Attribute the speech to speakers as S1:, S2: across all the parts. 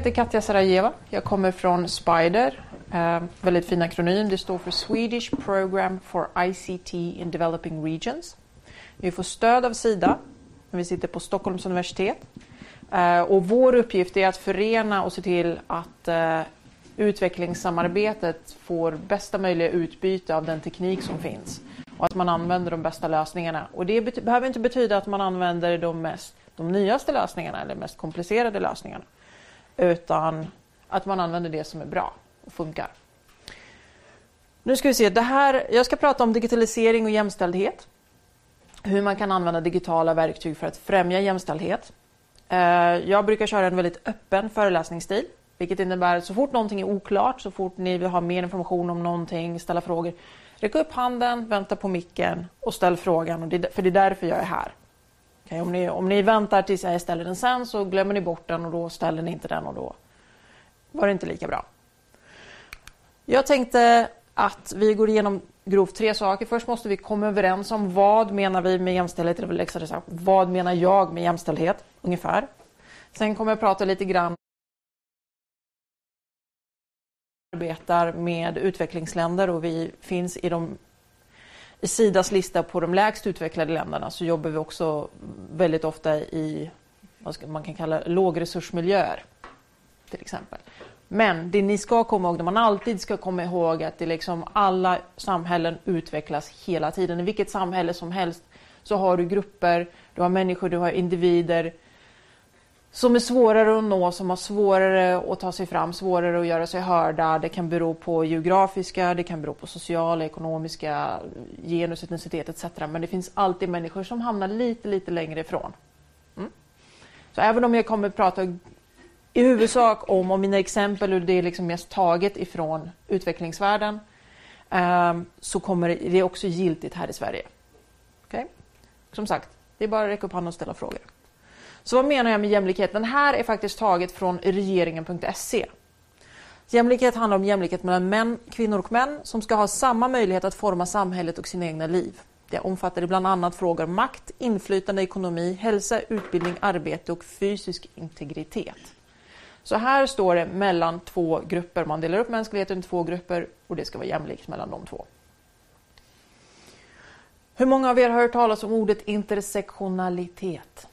S1: heter Katja Sarajeva. Jag kommer från Spider. Eh, väldigt fin akronym. Det står för Swedish Program for ICT in Developing Regions. Vi får stöd av Sida. Vi sitter på Stockholms universitet. Eh, och vår uppgift är att förena och se till att eh, utvecklingssamarbetet får bästa möjliga utbyte av den teknik som finns och att man använder de bästa lösningarna. Och det behöver inte betyda att man använder de, mest, de nyaste lösningarna eller mest komplicerade lösningarna utan att man använder det som är bra och funkar. Nu ska vi se, det här, jag ska prata om digitalisering och jämställdhet. Hur man kan använda digitala verktyg för att främja jämställdhet. Eh, jag brukar köra en väldigt öppen föreläsningsstil, vilket innebär att så fort någonting är oklart, så fort ni vill ha mer information om någonting, ställa frågor, räck upp handen, vänta på micken och ställ frågan, för det är därför jag är här. Okay, om, ni, om ni väntar tills jag ställer den sen så glömmer ni bort den och då ställer ni inte den och då var det inte lika bra. Jag tänkte att vi går igenom grovt tre saker. Först måste vi komma överens om vad menar vi med jämställdhet, eller läxare sagt, vad menar jag med jämställdhet ungefär. Sen kommer jag prata lite grann arbetar med utvecklingsländer och vi finns i de i Sidas lista på de lägst utvecklade länderna så jobbar vi också väldigt ofta i vad man kan kalla lågresursmiljöer till exempel. Men det ni ska komma ihåg, det man alltid ska komma ihåg att det liksom alla samhällen utvecklas hela tiden. I vilket samhälle som helst så har du grupper, du har människor, du har individer som är svårare att nå, som har svårare att ta sig fram, svårare att göra sig hörda. Det kan bero på geografiska, det kan bero på sociala, ekonomiska, genus, etnicitet etc. Men det finns alltid människor som hamnar lite, lite längre ifrån. Mm. Så även om jag kommer att prata i huvudsak om, och mina exempel, och det är liksom mest taget ifrån utvecklingsvärlden, eh, så kommer det är också giltigt här i Sverige. Okay? Som sagt, det är bara att räcka upp handen och ställa frågor. Så vad menar jag med jämlikhet? Den här är faktiskt taget från regeringen.se. Jämlikhet handlar om jämlikhet mellan män, kvinnor och män som ska ha samma möjlighet att forma samhället och sina egna liv. Det omfattar bland annat frågor om makt, inflytande, ekonomi, hälsa, utbildning, arbete och fysisk integritet. Så här står det mellan två grupper. Man delar upp mänskligheten i två grupper och det ska vara jämlikt mellan de två. Hur många av er har hört talas om ordet intersektionalitet?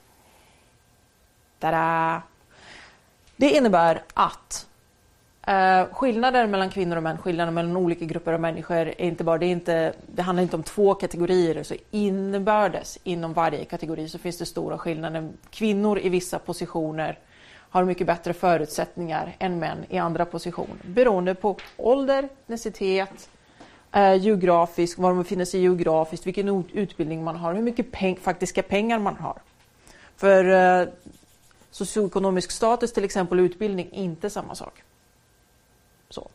S1: Tada! Det innebär att eh, skillnader mellan kvinnor och män, skillnader mellan olika grupper av människor, är inte bara, det, är inte, det handlar inte om två kategorier. Så innebördes inom varje kategori så finns det stora skillnader. Kvinnor i vissa positioner har mycket bättre förutsättningar än män i andra positioner beroende på ålder, etnicitet, eh, geografisk, var de befinner sig geografiskt, vilken utbildning man har, hur mycket peng faktiska pengar man har. För eh, socioekonomisk status till exempel och utbildning inte samma sak. Så.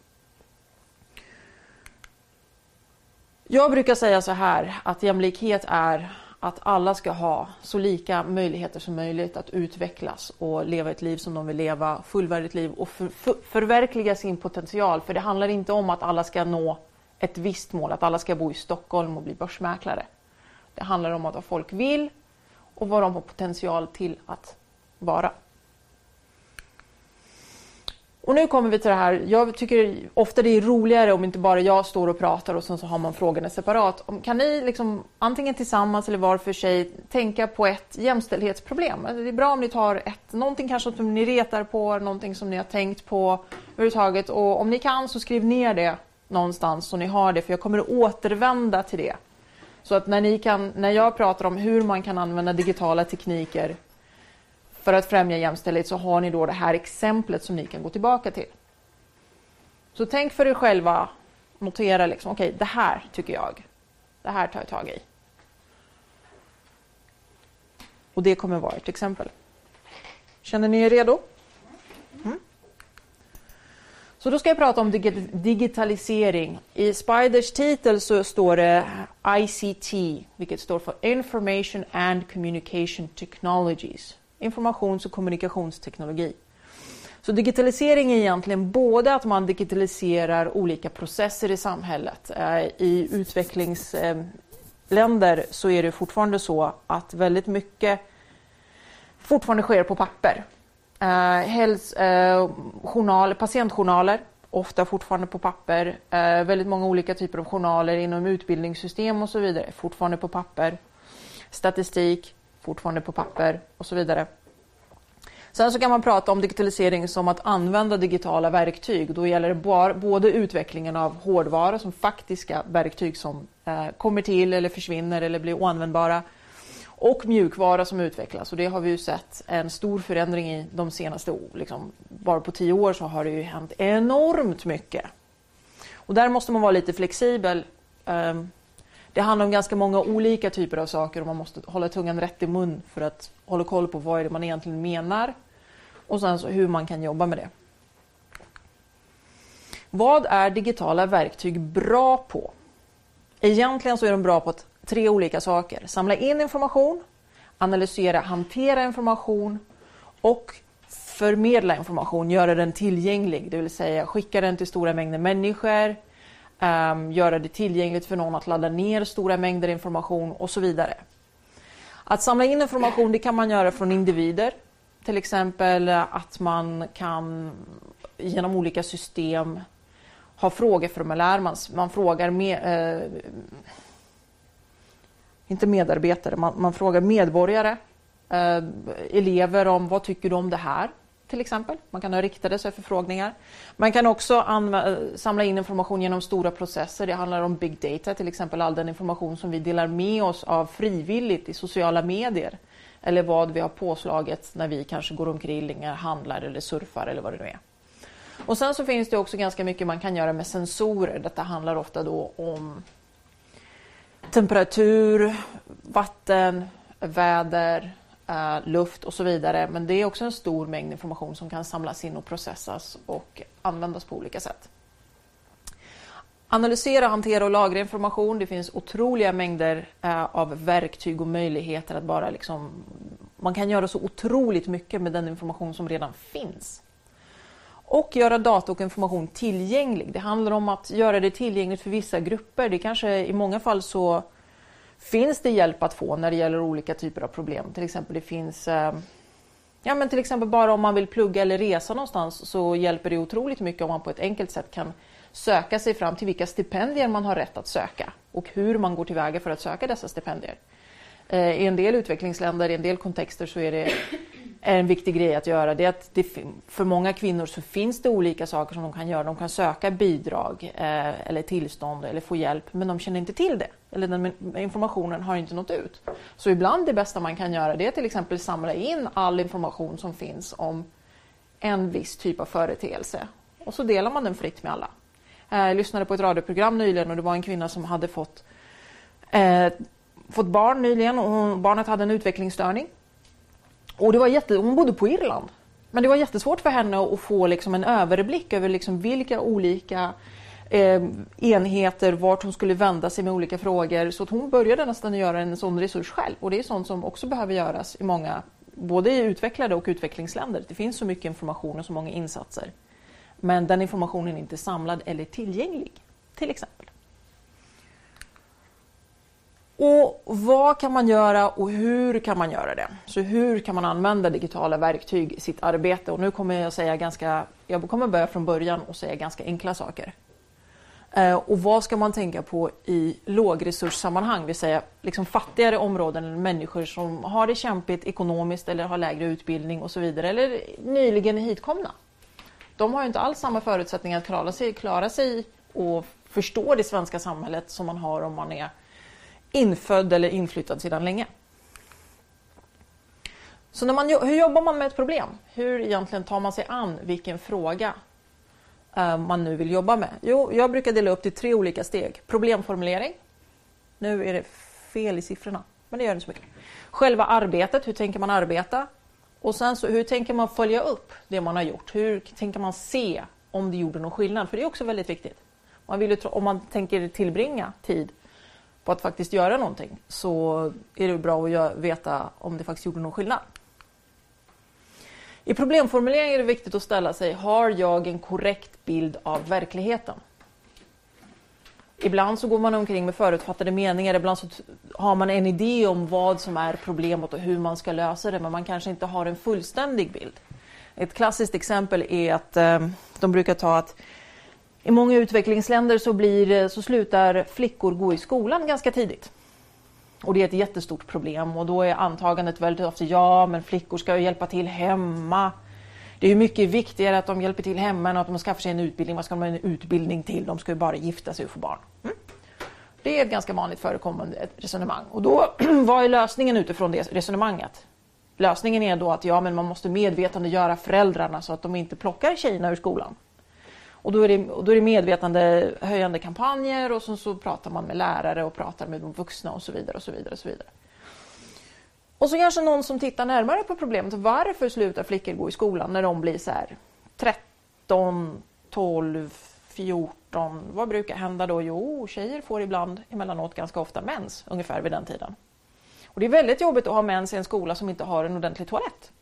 S1: Jag brukar säga så här att jämlikhet är att alla ska ha så lika möjligheter som möjligt att utvecklas och leva ett liv som de vill leva, fullvärdigt liv och för, för, förverkliga sin potential. För det handlar inte om att alla ska nå ett visst mål, att alla ska bo i Stockholm och bli börsmäklare. Det handlar om att vad folk vill och vad de har potential till att vara. Och nu kommer vi till det här, jag tycker ofta det är roligare om inte bara jag står och pratar och sen så har man frågorna separat. Kan ni liksom antingen tillsammans eller var för sig tänka på ett jämställdhetsproblem? Alltså, det är bra om ni tar ett, någonting kanske som ni retar på, någonting som ni har tänkt på överhuvudtaget. Och om ni kan så skriv ner det någonstans så ni har det, för jag kommer att återvända till det. Så att när, ni kan, när jag pratar om hur man kan använda digitala tekniker för att främja jämställdhet så har ni då det här exemplet som ni kan gå tillbaka till. Så tänk för er själva, notera liksom, okej, okay, det här tycker jag, det här tar jag tag i. Och det kommer vara ett exempel. Känner ni er redo? Mm. Så då ska jag prata om digitalisering. I Spiders titel så står det ICT, vilket står för Information and Communication Technologies informations och kommunikationsteknologi. Så digitalisering är egentligen både att man digitaliserar olika processer i samhället. Eh, I utvecklingsländer så är det fortfarande så att väldigt mycket fortfarande sker på papper. Eh, Häls, eh, journal, patientjournaler, ofta fortfarande på papper. Eh, väldigt många olika typer av journaler inom utbildningssystem och så vidare, fortfarande på papper. Statistik, fortfarande på papper och så vidare. Sen så kan man prata om digitalisering som att använda digitala verktyg. Då gäller det både utvecklingen av hårdvara som faktiska verktyg som eh, kommer till eller försvinner eller blir oanvändbara och mjukvara som utvecklas. Och det har vi ju sett en stor förändring i de senaste liksom, bara på tio år så har det ju hänt enormt mycket. Och där måste man vara lite flexibel. Eh, det handlar om ganska många olika typer av saker och man måste hålla tungan rätt i mun för att hålla koll på vad är det man egentligen menar och sen så hur man kan jobba med det. Vad är digitala verktyg bra på? Egentligen så är de bra på tre olika saker. Samla in information, analysera, hantera information och förmedla information, göra den tillgänglig, det vill säga skicka den till stora mängder människor, um, göra det tillgängligt för någon att ladda ner stora mängder information och så vidare. Att samla in information det kan man göra från individer, till exempel att man kan genom olika system ha frågeformulär, man, man frågar med, eh, inte medarbetare, man, man frågar medborgare, eh, elever om vad tycker du om det här? Till exempel. Man kan ha riktade förfrågningar. Man kan också samla in information genom stora processer. Det handlar om big data, till exempel all den information som vi delar med oss av frivilligt i sociala medier. Eller vad vi har påslaget när vi kanske går omkring, handlar eller surfar eller vad det nu är. Och sen så finns det också ganska mycket man kan göra med sensorer. Detta handlar ofta då om temperatur, vatten, väder, Eh, luft och så vidare. Men det är också en stor mängd information som kan samlas in och processas och användas på olika sätt. Analysera, hantera och lagra information. Det finns otroliga mängder uh, av verktyg och möjligheter att bara liksom... Man kan göra så otroligt mycket med den information som redan finns. Och göra data och information tillgänglig. Det handlar om att göra det tillgängligt för vissa grupper. Det kanske i många fall så finns det hjälp att få när det gäller olika typer av problem. Till exempel det finns eh, Ja men till exempel bara om man vill plugga eller resa någonstans så hjälper det otroligt mycket om man på ett enkelt sätt kan söka sig fram till vilka stipendier man har rätt att söka och hur man går tillväga för att söka dessa stipendier. Eh, I en del utvecklingsländer, i en del kontexter så är det en viktig grej att göra. Det är att det, för många kvinnor så finns det olika saker som de kan göra. De kan söka bidrag eh, eller tillstånd eller få hjälp men de känner inte till det. Eller den informationen har inte nått ut. Så ibland det bästa man kan göra det är till exempel samla in all information som finns om en viss typ av företeelse och så delar man den fritt med alla. Eh, jag lyssnade på ett radioprogram nyligen och det var en kvinna som hade fått, eh, fått barn nyligen och barnet hade en utvecklingsstörning. Och det var jätte, hon bodde på Irland. Men det var jättesvårt för henne att få liksom en överblick över liksom vilka olika eh, enheter, vart hon skulle vända sig med olika frågor. Så att hon började nästan göra en sån resurs själv. Och det är sånt som också behöver göras i många, både i utvecklade och utvecklingsländer. Det finns så mycket information och så många insatser. Men den informationen är inte samlad eller tillgänglig, till exempel. Och vad kan man göra och hur kan man göra det? Så hur kan man använda digitala verktyg i sitt arbete? Och nu kommer jag säga ganska, jag kommer börja från början och säga ganska enkla saker. Eh, och vad ska man tänka på i lågresurssammanhang, det vill säga liksom fattigare områden eller människor som har det kämpigt ekonomiskt eller har lägre utbildning och så vidare, eller nyligen hitkomna. De har inte alls samma förutsättningar att klara sig, klara sig och förstå det svenska samhället som man har om man är infödd eller inflyttad sedan länge. Så när man, hur jobbar man med ett problem? Hur egentligen tar man sig an vilken fråga Eh, man nu vill jobba med? Jo, jag brukar dela upp det i tre olika steg. Problemformulering. Nu är det fel i siffrorna, men det gör inte så mycket. Själva arbetet, hur tänker man arbeta? Och sen så, hur tänker man följa upp det man har gjort? Hur tänker man se om det gjorde någon skillnad? För det är också väldigt viktigt. Man vill ju, om man tänker tillbringa tid på att faktiskt göra någonting så är det bra att veta om det faktiskt gjorde någon skillnad. I problemformulering är det viktigt att ställa sig, har jag en korrekt bild av verkligheten? Ibland så går man omkring med förutfattade meningar, ibland så har man en idé om vad som är problemet och hur man ska lösa det, men man kanske inte har en fullständig bild. Ett klassiskt exempel är att ehm, de brukar ta att i många utvecklingsländer så, blir, eh, så slutar flickor gå i skolan ganska tidigt. Och det är ett jättestort problem och då är antagandet väldigt ofta ja, men flickor ska ju hjälpa till hemma. Det är mycket viktigare att de hjälper till hemma än att de skaffar sig en utbildning. Vad ska de ha en utbildning till? De ska ju bara gifta sig och få barn. Mm. Det är ett ganska vanligt förekommande resonemang. Och då, vad är lösningen utifrån det resonemanget? Lösningen är då att ja, men man måste medvetandegöra föräldrarna så att de inte plockar tjejerna ur skolan. Och då är det, då är det medvetandehöjande kampanjer och så, så pratar man med lärare och pratar med de vuxna och så vidare. Och så vidare, och så vidare. Och så kanske någon som tittar närmare på problemet. Varför slutar flickor gå i skolan när de blir så här 13, 12, 14? Vad brukar hända då? Jo, tjejer får ibland emellanåt ganska ofta mens ungefär vid den tiden. Och det är väldigt jobbigt att ha mens i en skola som inte har en ordentlig toalett.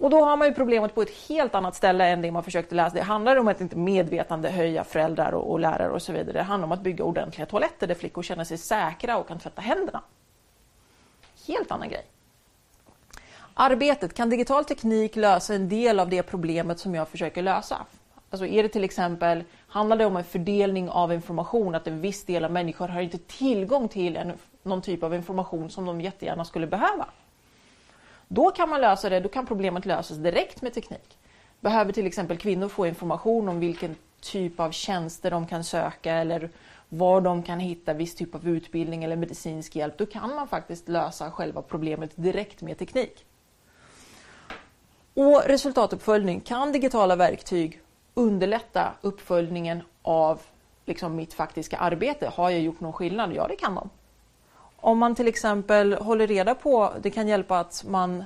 S1: Och då har man ju problemet på ett helt annat ställe än det man försökte läsa. Det handlar om att inte medvetande höja föräldrar och, och lärare och så vidare. Det handlar om att bygga ordentliga toaletter där flickor känner sig säkra och kan tvätta händerna. Helt annan grej. Arbetet, kan digital teknik lösa en del av det problemet som jag försöker lösa? Alltså är det till exempel, handlar det om en fördelning av information, att en viss del av människor har inte tillgång till en, någon typ av information som de jättegärna skulle behöva? Då kan man lösa det, då kan problemet lösas direkt med teknik. Behöver till exempel kvinnor få information om vilken typ av tjänster de kan söka eller var de kan hitta viss typ av utbildning eller medicinsk hjälp, då kan man faktiskt lösa själva problemet direkt med teknik. Och resultatuppföljning. Kan digitala verktyg underlätta uppföljningen av liksom mitt faktiska arbete? Har jag gjort någon skillnad? Ja, det kan de. Om man till exempel håller reda på, det kan hjälpa att man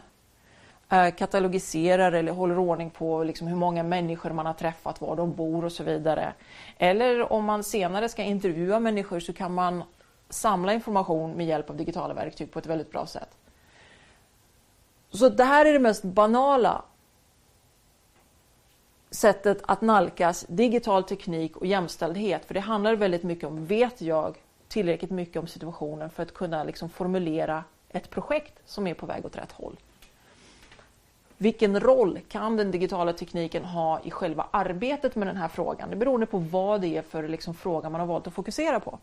S1: eh, katalogiserar eller håller ordning på liksom hur många människor man har träffat, var de bor och så vidare. Eller om man senare ska intervjua människor så kan man samla information med hjälp av digitala verktyg på ett väldigt bra sätt. Så det här är det mest banala sättet att nalkas digital teknik och jämställdhet. För det handlar väldigt mycket om, vet jag tillräckligt mycket om situationen för att kunna liksom formulera ett projekt som är på väg åt rätt håll. Vilken roll kan den digitala tekniken ha i själva arbetet med den här frågan? Det beror på vad det är för liksom fråga man har valt att fokusera på.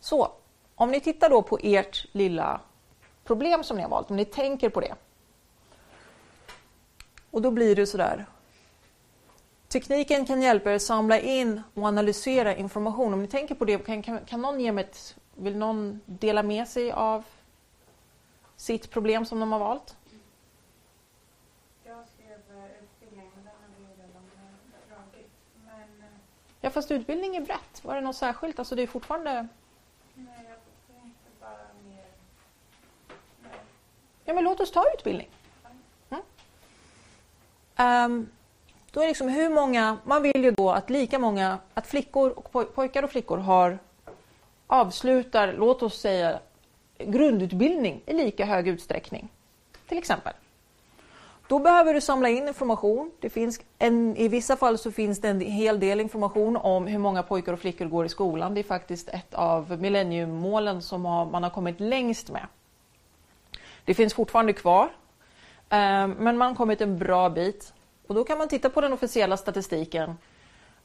S1: Så, om ni tittar då på ert lilla problem som ni har valt, om ni tänker på det. Och då blir det sådär, Tekniken kan hjälpa er att samla in och analysera information. Om ni tänker på det, kan, kan, kan någon ge mig ett, vill någon dela med sig av sitt problem som de har valt?
S2: Jag skrev eh, utbildning, men den har vi redan eh, dragit. Men, eh,
S1: ja, fast utbildning är brett. Var det något särskilt? Alltså det är fortfarande...
S2: Nej, jag tänkte bara mer... Nej.
S1: Ja, men låt oss ta utbildning. Mm. Um, då är liksom hur många, man vill ju då att lika många, att flickor och pojkar och flickor har avslutar, låt oss säga grundutbildning i lika hög utsträckning. Till exempel. Då behöver du samla in information. Det finns en, I vissa fall så finns det en hel del information om hur många pojkar och flickor går i skolan. Det är faktiskt ett av millenniummålen som har, man har kommit längst med. Det finns fortfarande kvar, eh, men man har kommit en bra bit. Och då kan man titta på den officiella statistiken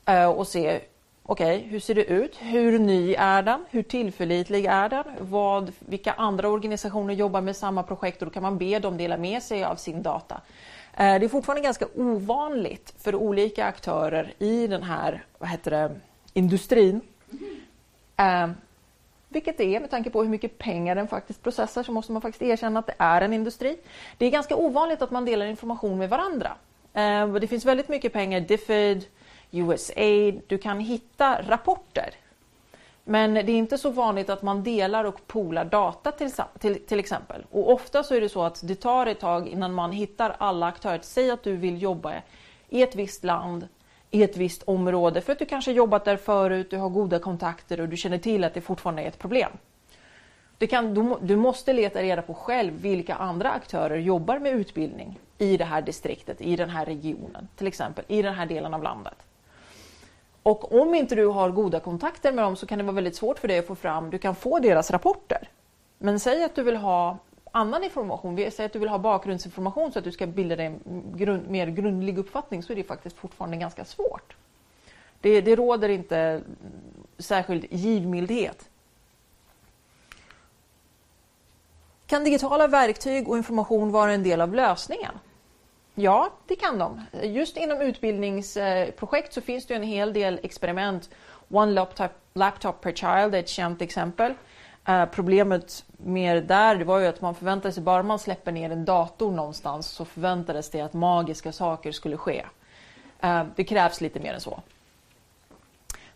S1: eh, och se okej, okay, hur ser det ut? Hur ny är den? Hur tillförlitlig är den? Vad, vilka andra organisationer jobbar med samma projekt? Och då kan man be dem dela med sig av sin data. Eh, det är fortfarande ganska ovanligt för olika aktörer i den här vad heter det, industrin. Eh, vilket det är med tanke på hur mycket pengar den faktiskt processar så måste man faktiskt erkänna att det är en industri. Det är ganska ovanligt att man delar information med varandra. Eh, det finns väldigt mycket pengar, DFID, USAID, du kan hitta rapporter. Men det är inte så vanligt att man delar och poolar data till, till, till exempel. Och ofta så är det så att det tar ett tag innan man hittar alla aktörer. Säg att du vill jobba i ett visst land, i ett visst område för att du kanske jobbat där förut, du har goda kontakter och du känner till att det fortfarande är ett problem. Du, kan, du, du måste leta reda på själv vilka andra aktörer jobbar med utbildning i det här distriktet, i den här regionen, till exempel i den här delen av landet. Och om inte du har goda kontakter med dem så kan det vara väldigt svårt för dig att få fram, du kan få deras rapporter. Men säg att du vill ha annan information, Säg att du vill ha bakgrundsinformation så att du ska bilda dig en grund, mer grundlig uppfattning, så är det faktiskt fortfarande ganska svårt. Det, det råder inte särskild givmildhet. Kan digitala verktyg och information vara en del av lösningen? Ja, det kan de. Just inom utbildningsprojekt så finns det en hel del experiment. One laptop, laptop per child är ett känt exempel. Eh, problemet med där det var ju att man förväntade sig bara man släpper ner en dator någonstans så förväntades det att magiska saker skulle ske. Eh, det krävs lite mer än så.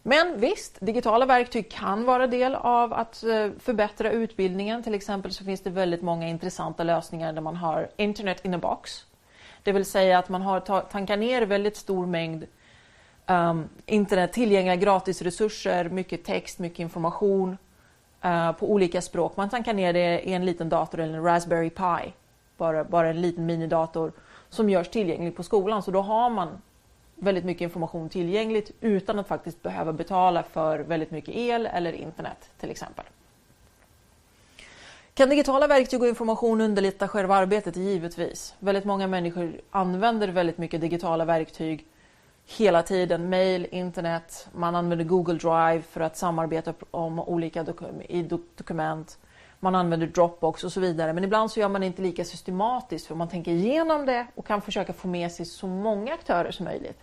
S1: Men visst, digitala verktyg kan vara del av att eh, förbättra utbildningen. Till exempel så finns det väldigt många intressanta lösningar där man har internet in a box. Det vill säga att man har tankar ner väldigt stor mängd um, internet, tillgängliga gratisresurser, mycket text, mycket information uh, på olika språk. Man tankar ner det i en liten dator eller en Raspberry Pi, bara, bara en liten minidator som görs tillgänglig på skolan. Så då har man väldigt mycket information tillgängligt utan att faktiskt behöva betala för väldigt mycket el eller internet till exempel. Kan digitala verktyg och information underlätta själva arbetet? Givetvis. Väldigt många människor använder väldigt mycket digitala verktyg hela tiden. Mail, internet, man använder Google Drive för att samarbeta om olika i dokument. Man använder Dropbox och så vidare. Men ibland så gör man det inte lika systematiskt för man tänker igenom det och kan försöka få med sig så många aktörer som möjligt.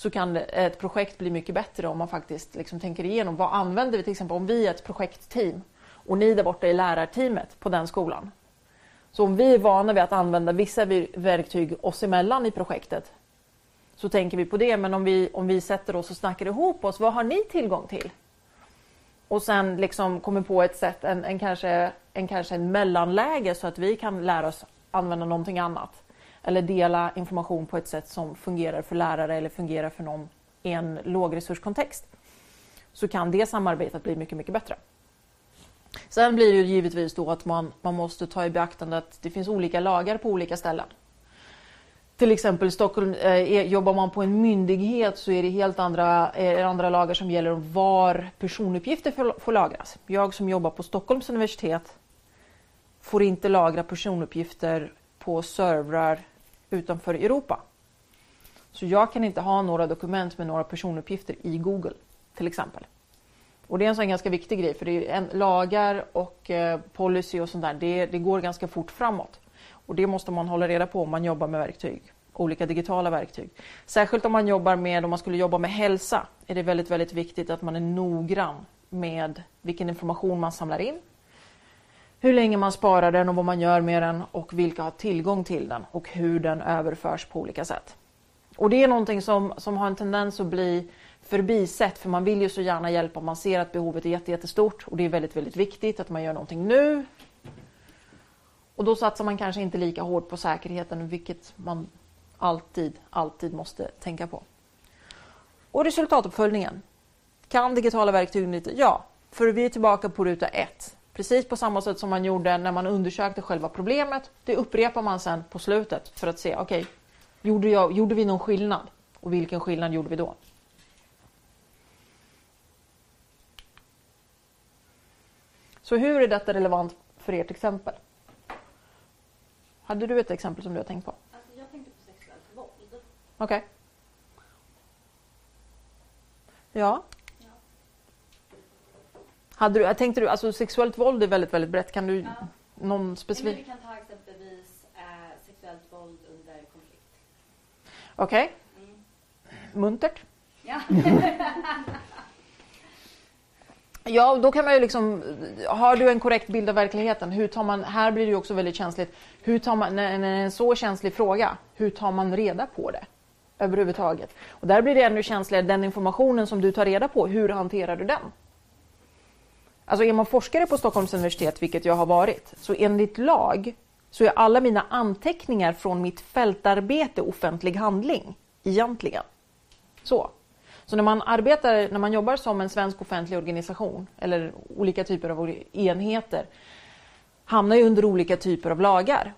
S1: Så kan ett projekt bli mycket bättre om man faktiskt liksom tänker igenom vad använder vi till exempel om vi är ett projektteam och ni där borta är lärarteamet på den skolan. Så om vi är vana vid att använda vissa verktyg oss emellan i projektet så tänker vi på det. Men om vi, om vi sätter oss och snackar ihop oss, vad har ni tillgång till? Och sen liksom kommer på ett sätt, en, en, kanske, en kanske en mellanläge så att vi kan lära oss använda någonting annat. Eller dela information på ett sätt som fungerar för lärare eller fungerar för någon i en lågresurskontext. Så kan det samarbetet bli mycket, mycket bättre. Sen blir det ju givetvis då att man, man måste ta i beaktande att det finns olika lagar på olika ställen. Till exempel Stockholm, eh, jobbar man på en myndighet så är det helt andra, eh, andra lagar som gäller om var personuppgifter får, får lagras. Jag som jobbar på Stockholms universitet får inte lagra personuppgifter på servrar utanför Europa. Så jag kan inte ha några dokument med några personuppgifter i Google till exempel. Och det är en sån ganska viktig grej för det är en, lagar och eh, policy och sånt där, det, det går ganska fort framåt. Och det måste man hålla reda på om man jobbar med verktyg, olika digitala verktyg. Särskilt om man jobbar med, om man skulle jobba med hälsa, är det väldigt, väldigt viktigt att man är noggrann med vilken information man samlar in, hur länge man sparar den och vad man gör med den och vilka har tillgång till den och hur den överförs på olika sätt. Och det är någonting som, som har en tendens att bli förbisett för man vill ju så gärna hjälpa. Man ser att behovet är jättestort och det är väldigt, väldigt viktigt att man gör någonting nu. Och då satsar man kanske inte lika hårt på säkerheten, vilket man alltid, alltid måste tänka på. Och resultatuppföljningen. Kan digitala verktyg nytta? Ja, för vi är tillbaka på ruta ett. Precis på samma sätt som man gjorde när man undersökte själva problemet. Det upprepar man sen på slutet för att se, okej, okay, gjorde, gjorde vi någon skillnad? Och vilken skillnad gjorde vi då? Så hur är detta relevant för ert exempel? Hade du ett exempel som du har tänkt på?
S3: Alltså jag tänkte på sexuellt våld.
S1: Okej. Okay. Ja. Hade du, tänkte du, alltså sexuellt våld är väldigt, väldigt brett. Kan du, ja. någon specifik?
S3: Vi kan ta exempelvis eh, sexuellt våld under konflikt.
S1: Okej. Okay. Mm. Muntert.
S3: Ja.
S1: Ja, då kan man ju liksom, har du en korrekt bild av verkligheten, hur tar man, här blir det ju också väldigt känsligt, hur tar man, när det är en så känslig fråga, hur tar man reda på det överhuvudtaget? Och där blir det ännu känsligare, den informationen som du tar reda på, hur hanterar du den? Alltså är man forskare på Stockholms universitet, vilket jag har varit, så enligt lag så är alla mina anteckningar från mitt fältarbete offentlig handling, egentligen. Så. Så när man arbetar, när man jobbar som en svensk offentlig organisation eller olika typer av enheter hamnar ju under olika typer av lagar.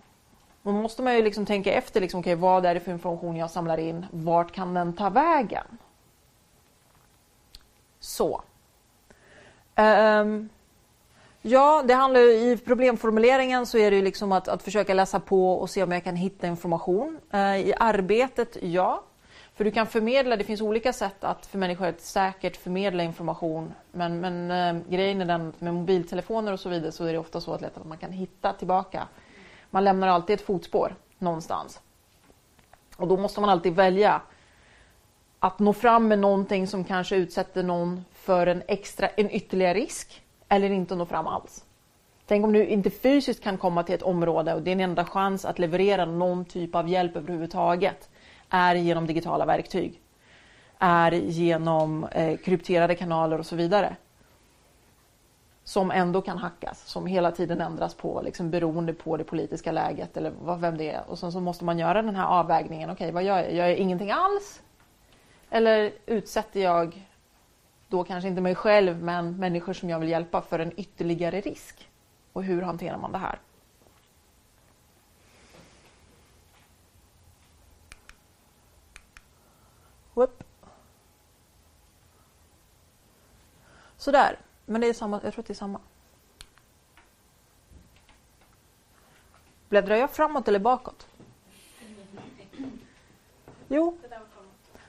S1: Då måste man ju liksom tänka efter, liksom, okay, vad är det för information jag samlar in? Vart kan den ta vägen? Så. Um, Ja, det handlar ju, i problemformuleringen så är det ju liksom att, att försöka läsa på och se om jag kan hitta information. Uh, I arbetet, ja. För du kan förmedla, det finns olika sätt att för människor att säkert förmedla information. Men, men eh, grejen är den med mobiltelefoner och så vidare så är det ofta så att, att man kan hitta tillbaka. Man lämnar alltid ett fotspår någonstans. Och då måste man alltid välja att nå fram med någonting som kanske utsätter någon för en extra, en ytterligare risk eller inte nå fram alls. Tänk om du inte fysiskt kan komma till ett område och din enda chans att leverera någon typ av hjälp överhuvudtaget är genom digitala verktyg. Är genom eh, krypterade kanaler och så vidare. Som ändå kan hackas, som hela tiden ändras på liksom beroende på det politiska läget eller vad, vem det är. Och sen så måste man göra den här avvägningen. Okej, okay, vad gör jag? Gör jag ingenting alls? Eller utsätter jag då kanske inte mig själv men människor som jag vill hjälpa för en ytterligare risk? Och hur hanterar man det här? Whoop. Sådär, men det är samma, jag tror att det är samma. Bläddrar jag framåt eller bakåt? Jo,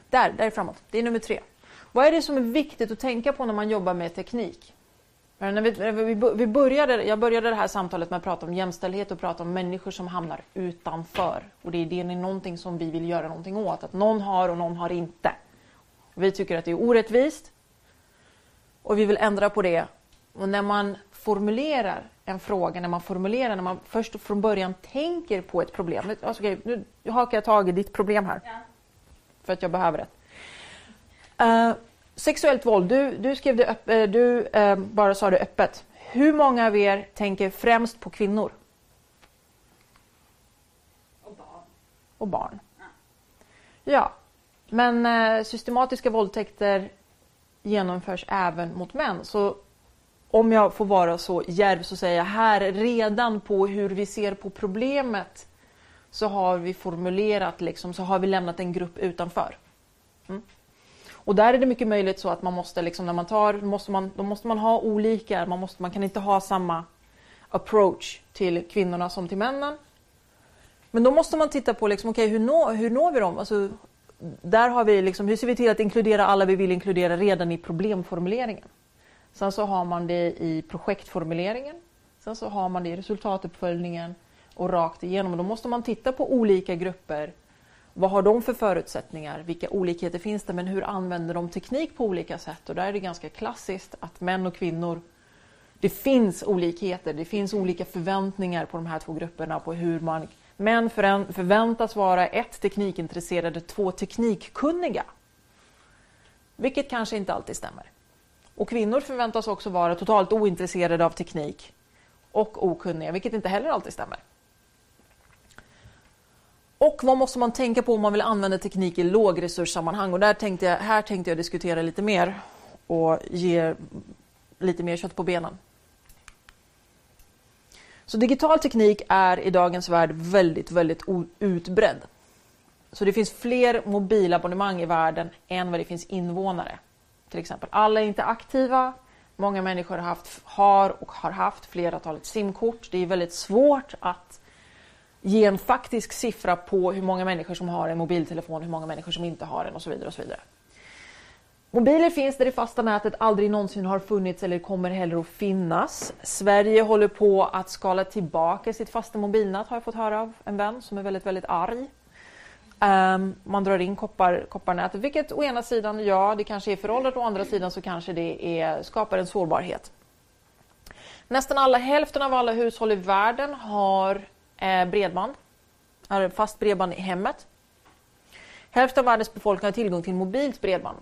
S1: där, där är framåt. Det är nummer tre. Vad är det som är viktigt att tänka på när man jobbar med teknik? När vi, vi, började, jag började det här samtalet med att prata om jämställdhet och prata om människor som hamnar utanför. Och det är, det är någonting som vi vill göra någonting åt. Att någon har och någon har inte. Vi tycker att det är orättvist. Och vi vill ändra på det. Och när man formulerar en fråga, när man formulerar, när man först från början tänker på ett problem. Alltså, okay, nu hakar jag tag i ditt problem här. Ja. För att jag behöver det. Uh, sexuellt våld, du, du skrev det upp, uh, du uh, bara sa det öppet. Hur många av er tänker främst på kvinnor?
S3: Och barn.
S1: Och barn. Ja. ja. Men systematiska våldtäkter genomförs även mot män. Så om jag får vara så djärv så säger jag här redan på hur vi ser på problemet så har vi formulerat, liksom, så har vi lämnat en grupp utanför. Mm. Och där är det mycket möjligt så att man måste, liksom, när man tar, måste man, då måste man ha olika, man, måste, man kan inte ha samma approach till kvinnorna som till männen. Men då måste man titta på, liksom, okay, hur, nå, hur når vi dem? Alltså, där har vi liksom, hur ser vi till att inkludera alla vi vill inkludera redan i problemformuleringen? Sen så har man det i projektformuleringen. Sen så har man det i resultatuppföljningen och rakt igenom. Då måste man titta på olika grupper vad har de för förutsättningar? Vilka olikheter finns det? Men hur använder de teknik på olika sätt? Och där är det ganska klassiskt att män och kvinnor det finns olikheter, det finns olika förväntningar på de här två grupperna på hur man Män förväntas vara ett teknikintresserade, två teknikkunniga. Vilket kanske inte alltid stämmer. Och kvinnor förväntas också vara totalt ointresserade av teknik och okunniga, vilket inte heller alltid stämmer. Och vad måste man tänka på om man vill använda teknik i lågresurssammanhang? Och där tänkte jag, här tänkte jag diskutera lite mer och ge lite mer kött på benen. Så digital teknik är i dagens värld väldigt, väldigt utbredd. Så det finns fler mobilabonnemang i världen än vad det finns invånare. Till exempel. Alla är inte aktiva. Många människor har, haft, har och har haft flera talet simkort. Det är väldigt svårt att ge en faktisk siffra på hur många människor som har en mobiltelefon, hur många människor som inte har en och så vidare. och så vidare. Mobiler finns där det fasta nätet aldrig någonsin har funnits eller kommer heller att finnas. Sverige håller på att skala tillbaka sitt fasta mobilnät har jag fått höra av en vän som är väldigt, väldigt arg. Um, man drar in koppar, kopparnätet, vilket å ena sidan, ja, det kanske är föråldrat, å andra sidan så kanske det är, skapar en sårbarhet. Nästan alla, hälften av alla hushåll i världen har eh, bredband, fast bredband i hemmet. Hälften av världens befolkning har tillgång till mobilt bredband.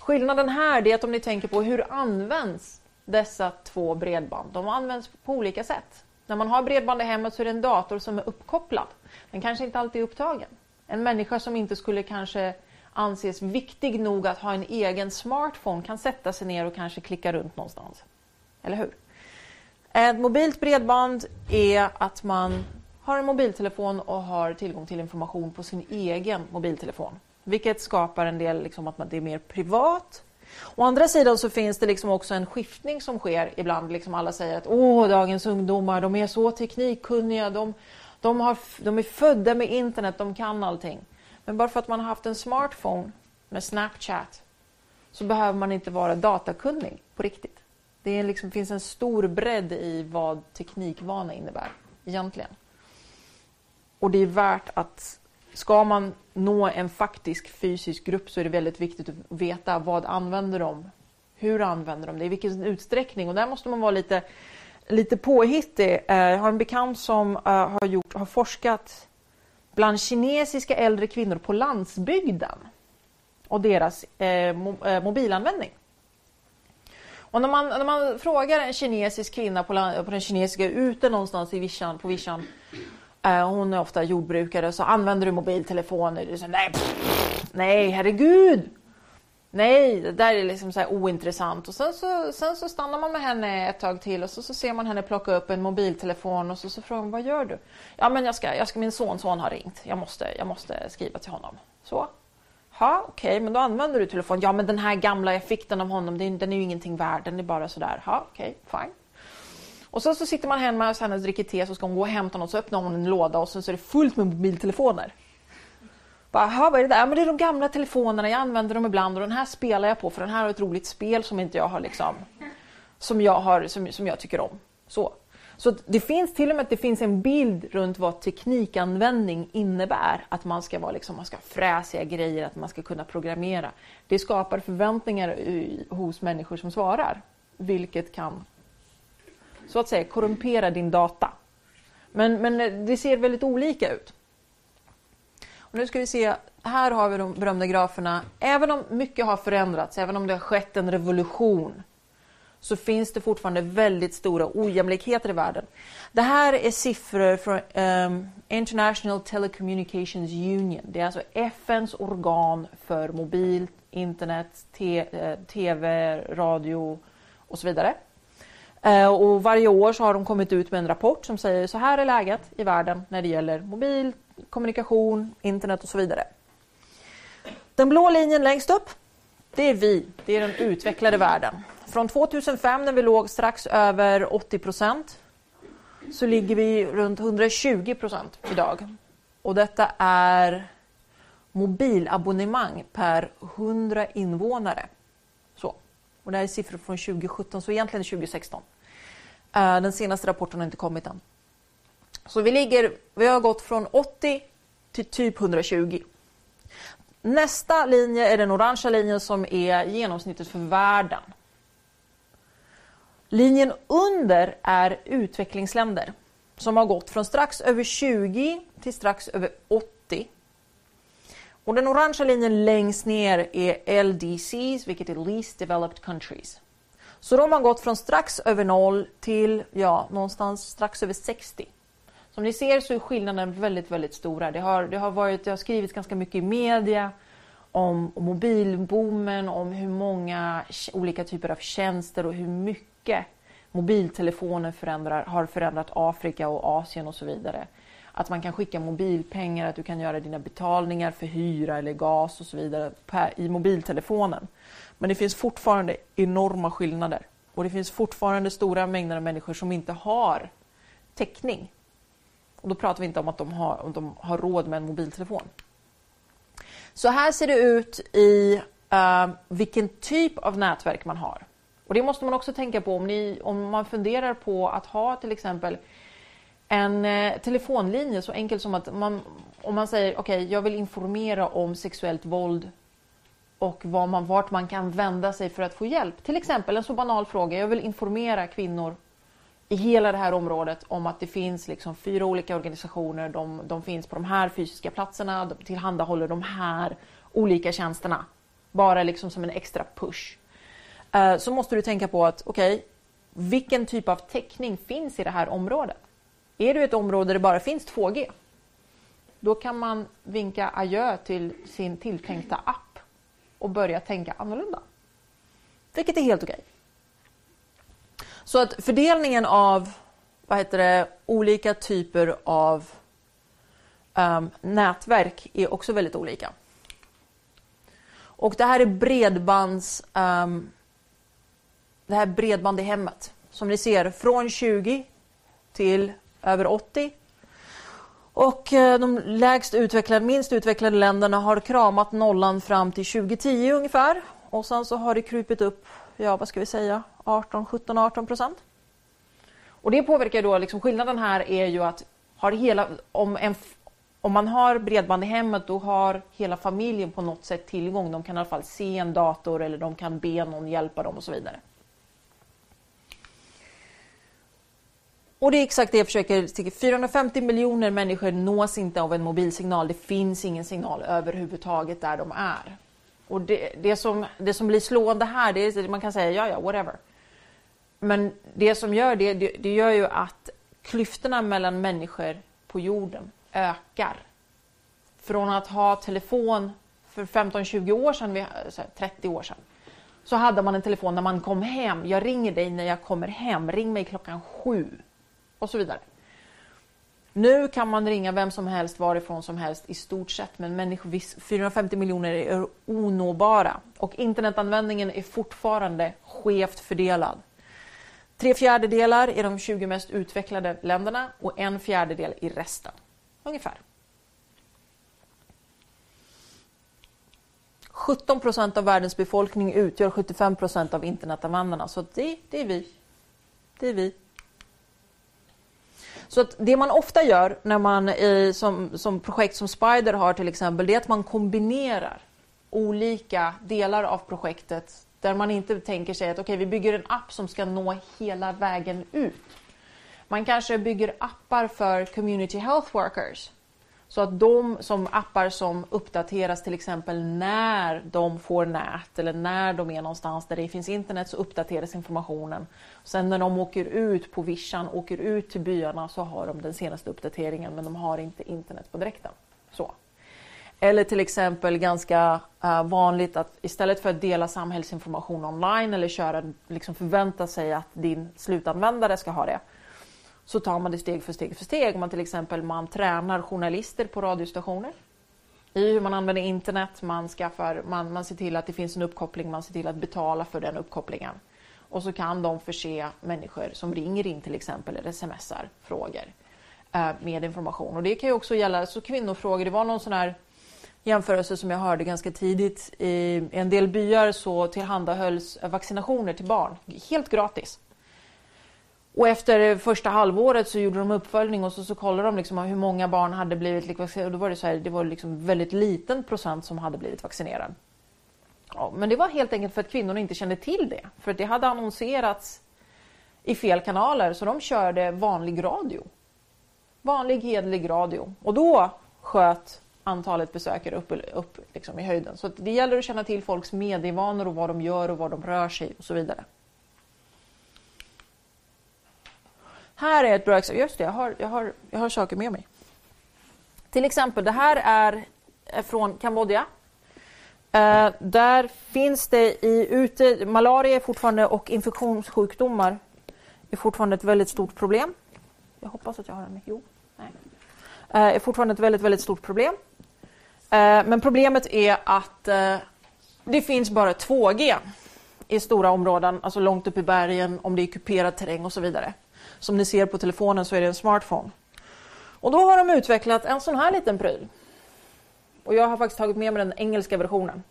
S1: Skillnaden här är att om ni tänker på hur används dessa två bredband? De används på olika sätt. När man har bredband i hemmet så är det en dator som är uppkopplad. Den kanske inte alltid är upptagen. En människa som inte skulle kanske anses viktig nog att ha en egen smartphone kan sätta sig ner och kanske klicka runt någonstans. Eller hur? Ett mobilt bredband är att man har en mobiltelefon och har tillgång till information på sin egen mobiltelefon. Vilket skapar en del, liksom, att det är mer privat. Å andra sidan så finns det liksom också en skiftning som sker ibland. Liksom alla säger att åh, dagens ungdomar, de är så teknikkunniga, de, de, har, de är födda med internet, de kan allting. Men bara för att man har haft en smartphone med Snapchat så behöver man inte vara datakunnig på riktigt. Det är liksom, finns en stor bredd i vad teknikvana innebär egentligen. Och det är värt att ska man nå en faktisk fysisk grupp så är det väldigt viktigt att veta vad använder de? Hur använder de det? I vilken utsträckning? Och där måste man vara lite, lite påhittig. Eh, jag har en bekant som eh, har, gjort, har forskat bland kinesiska äldre kvinnor på landsbygden och deras eh, mobilanvändning. Och när man, när man frågar en kinesisk kvinna på, på den kinesiska ute någonstans i Vischan, på Vischan Eh, hon är ofta jordbrukare, så använder du mobiltelefoner? Så, nej, pff, nej, herregud! Nej, det där är liksom så ointressant. Och sen så, sen så stannar man med henne ett tag till och så, så ser man henne plocka upp en mobiltelefon och så, så frågar man vad gör du? Ja, men jag ska, jag ska, min sonson har ringt. Jag måste, jag måste skriva till honom. Så. Ja, okej, okay, men då använder du telefon. Ja, men den här gamla, jag fick den av honom, den är ju ingenting värd. Den är bara sådär. Ja, okej, okay, fine. Och så, så sitter man hemma hos henne och dricker te så ska hon gå och hämta något så öppnar hon en låda och så, så är det fullt med mobiltelefoner. Bara, vad är det där? Ja, men det är de gamla telefonerna, jag använder dem ibland och den här spelar jag på för den här har ett roligt spel som inte jag har liksom som jag, har, som, som jag tycker om. Så. Så det finns till och med det finns en bild runt vad teknikanvändning innebär. Att man ska vara liksom, man ska fräsiga grejer, att man ska kunna programmera. Det skapar förväntningar hos människor som svarar, vilket kan så att säga korrumpera din data. Men, men eh, det ser väldigt olika ut. Och nu ska vi se, här har vi de berömda graferna. Även om mycket har förändrats, även om det har skett en revolution, så finns det fortfarande väldigt stora ojämlikheter i världen. Det här är siffror från um, International Telecommunications Union. Det är alltså FNs organ för mobil, internet, te, eh, tv, radio och så vidare. Eh, och varje år så har de kommit ut med en rapport som säger så här är läget i världen när det gäller mobil, kommunikation, internet och så vidare. Den blå linjen längst upp, det är vi, det är den utvecklade världen. Från 2005 när vi låg strax över 80 procent så ligger vi runt 120 procent idag. Och detta är mobilabonnemang per 100 invånare. Så. Och det här är siffror från 2017, så egentligen 2016. Eh, den senaste rapporten har inte kommit än. Så vi, ligger, vi har gått från 80 till typ 120. Nästa linje är den orangea linjen som är genomsnittet för världen. Linjen under är utvecklingsländer som har gått från strax över 20 till strax över 80. Och den orangea linjen längst ner är LDCs, vilket är Least Developed Countries. Så då har man gått från strax över noll till ja, någonstans strax över 60. Som ni ser så är skillnaden väldigt, väldigt stora. Det har, det har, varit, det har skrivits ganska mycket i media om, om mobilboomen, om hur många olika typer av tjänster och hur mycket mobiltelefoner förändrar, har förändrat Afrika och Asien och så vidare. Att man kan skicka mobilpengar, att du kan göra dina betalningar för hyra eller gas och så vidare i mobiltelefonen. Men det finns fortfarande enorma skillnader och det finns fortfarande stora mängder av människor som inte har täckning. Och då pratar vi inte om att de har, om de har råd med en mobiltelefon. Så här ser det ut i uh, vilken typ av nätverk man har. Och det måste man också tänka på om, ni, om man funderar på att ha till exempel en eh, telefonlinje så enkelt som att man, om man säger okej, okay, jag vill informera om sexuellt våld och var man, vart man kan vända sig för att få hjälp. Till exempel en så banal fråga. Jag vill informera kvinnor i hela det här området om att det finns liksom fyra olika organisationer. De, de finns på de här fysiska platserna, de tillhandahåller de här olika tjänsterna. Bara liksom som en extra push. Eh, så måste du tänka på att okej, okay, vilken typ av täckning finns i det här området? Är du ett område där det bara finns 2G? Då kan man vinka adjö till sin tilltänkta app och börja tänka annorlunda. Vilket är helt okej. Så att fördelningen av vad heter det, olika typer av um, nätverk är också väldigt olika. Och det här är bredbands... Um, det här är bredband i hemmet. Som ni ser, från 20 till över 80. Och eh, de lägst utvecklade, minst utvecklade länderna har kramat nollan fram till 2010 ungefär. Och sen så har det krupit upp, ja vad ska vi säga, 18, 17, 18 procent. Och det påverkar då, liksom, skillnaden här är ju att har hela, om, en, om man har bredband i hemmet då har hela familjen på något sätt tillgång. De kan i alla fall se en dator eller de kan be någon hjälpa dem och så vidare. Och det är exakt det jag försöker 450 miljoner människor nås inte av en mobilsignal. Det finns ingen signal överhuvudtaget där de är. Och det, det, som, det som blir slående här, det är man kan säga ja, ja, whatever. Men det som gör det, det, det gör ju att klyftorna mellan människor på jorden ökar. Från att ha telefon för 15-20 år sedan, 30 år sedan, så hade man en telefon när man kom hem. Jag ringer dig när jag kommer hem. Ring mig klockan sju och så vidare. Nu kan man ringa vem som helst varifrån som helst i stort sett, men människor, 450 miljoner är onåbara och internetanvändningen är fortfarande skevt fördelad. Tre fjärdedelar i de 20 mest utvecklade länderna och en fjärdedel i resten. Ungefär. 17 procent av världens befolkning utgör 75 procent av internetanvändarna, så det, det är vi. Det är vi. Så att det man ofta gör när man i, som, som projekt som Spider har till exempel, det är att man kombinerar olika delar av projektet där man inte tänker sig att okay, vi bygger en app som ska nå hela vägen ut. Man kanske bygger appar för community health workers så att de som appar som uppdateras till exempel när de får nät eller när de är någonstans där det finns internet så uppdateras informationen. Sen när de åker ut på vischan, åker ut till byarna så har de den senaste uppdateringen men de har inte internet på direkten. Så. Eller till exempel ganska eh, vanligt att istället för att dela samhällsinformation online eller köra, liksom förvänta sig att din slutanvändare ska ha det så tar man det steg för steg för steg. Man till exempel man tränar journalister på radiostationer i hur man använder internet. Man, skaffar, man, man ser till att det finns en uppkoppling, man ser till att betala för den uppkopplingen. Och så kan de förse människor som ringer in till exempel eller smsar frågor eh, med information. Och det kan ju också gälla så kvinnofrågor. Det var någon sån här jämförelse som jag hörde ganska tidigt. I en del byar så tillhandahölls vaccinationer till barn helt gratis. Och efter första halvåret så gjorde de uppföljning och så, så kollade de liksom hur många barn hade blivit vaccinerade. Och då var det så här, det var liksom väldigt liten procent som hade blivit vaccinerad. Ja, men det var helt enkelt för att kvinnorna inte kände till det. För att det hade annonserats i fel kanaler så de körde vanlig radio. Vanlig hedlig radio. Och då sköt antalet besökare upp, upp liksom i höjden. Så det gäller att känna till folks medievanor och vad de gör och var de rör sig och så vidare. Här är ett bra exempel. Just det, jag har, jag, har, jag har saker med mig. Till exempel, det här är från Kambodja. Eh, där finns det i ute, malaria fortfarande och infektionssjukdomar är fortfarande ett väldigt stort problem. Jag hoppas att jag har den med. Jo, nej. Eh, är fortfarande ett väldigt, väldigt stort problem. Eh, men problemet är att eh, det finns bara 2G i stora områden, alltså långt upp i bergen, om det är kuperad terräng och så vidare. Som ni ser på telefonen så är det en smartphone. Och då har de utvecklat en sån här liten pryl. Och jag har faktiskt tagit med mig den engelska versionen.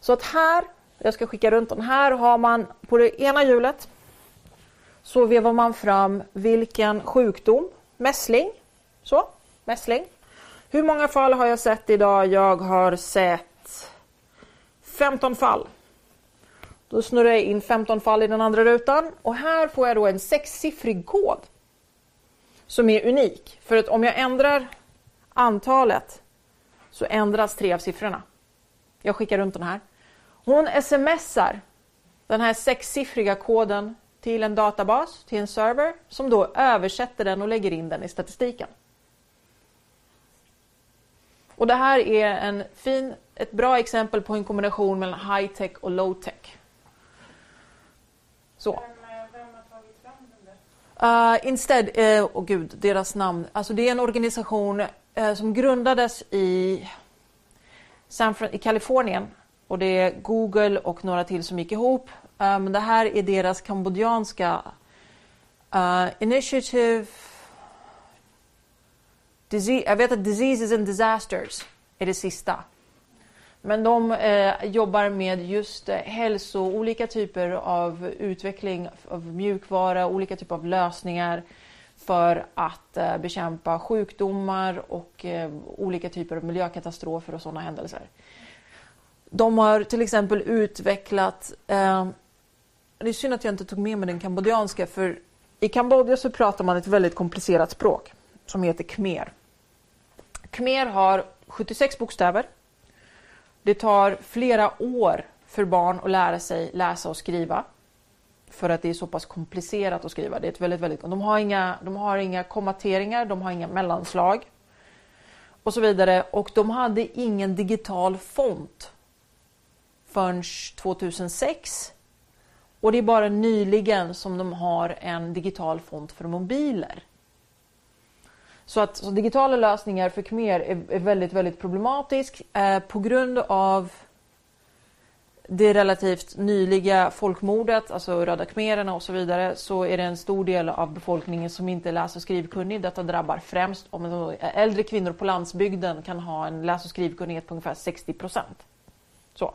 S1: Så att här, jag ska skicka runt den, här har man på det ena hjulet så vevar man fram vilken sjukdom, mässling, så, mässling. Hur många fall har jag sett idag? Jag har sett 15 fall. Då snurrar jag in 15 fall i den andra rutan och här får jag då en sexsiffrig kod som är unik. För att om jag ändrar antalet så ändras tre av siffrorna. Jag skickar runt den här. Hon smsar den här sexsiffriga koden till en databas, till en server som då översätter den och lägger in den i statistiken. Och det här är en fin, ett bra exempel på en kombination mellan high tech och low tech. Så.
S2: Vem, har tagit fram den där?
S1: Uh, Instead, uh, oh gud, deras namn. Alltså det är en organisation uh, som grundades i, San Fran i Kalifornien Och det är Google och några till som gick ihop. Um, det här är deras kambodjanska uh, Initiative Dise jag vet att Diseases and Disasters är det sista. Men de eh, jobbar med just eh, hälso, olika typer av utveckling av mjukvara, olika typer av lösningar för att eh, bekämpa sjukdomar och eh, olika typer av miljökatastrofer och sådana händelser. De har till exempel utvecklat, eh, det är synd att jag inte tog med mig den kambodjanska för i Kambodja så pratar man ett väldigt komplicerat språk som heter khmer. Khmer har 76 bokstäver. Det tar flera år för barn att lära sig läsa och skriva. För att det är så pass komplicerat att skriva. Det är ett väldigt, väldigt, de, har inga, de har inga kommateringar, de har inga mellanslag. Och så vidare. Och de hade ingen digital font förrän 2006. Och det är bara nyligen som de har en digital font för mobiler. Så att så digitala lösningar för Khmer är, är väldigt, väldigt problematisk eh, på grund av det relativt nyliga folkmordet, alltså röda khmererna och så vidare, så är det en stor del av befolkningen som inte är läs och skrivkunnig. Detta drabbar främst om äldre kvinnor på landsbygden kan ha en läs och skrivkunnighet på ungefär 60 procent. Så.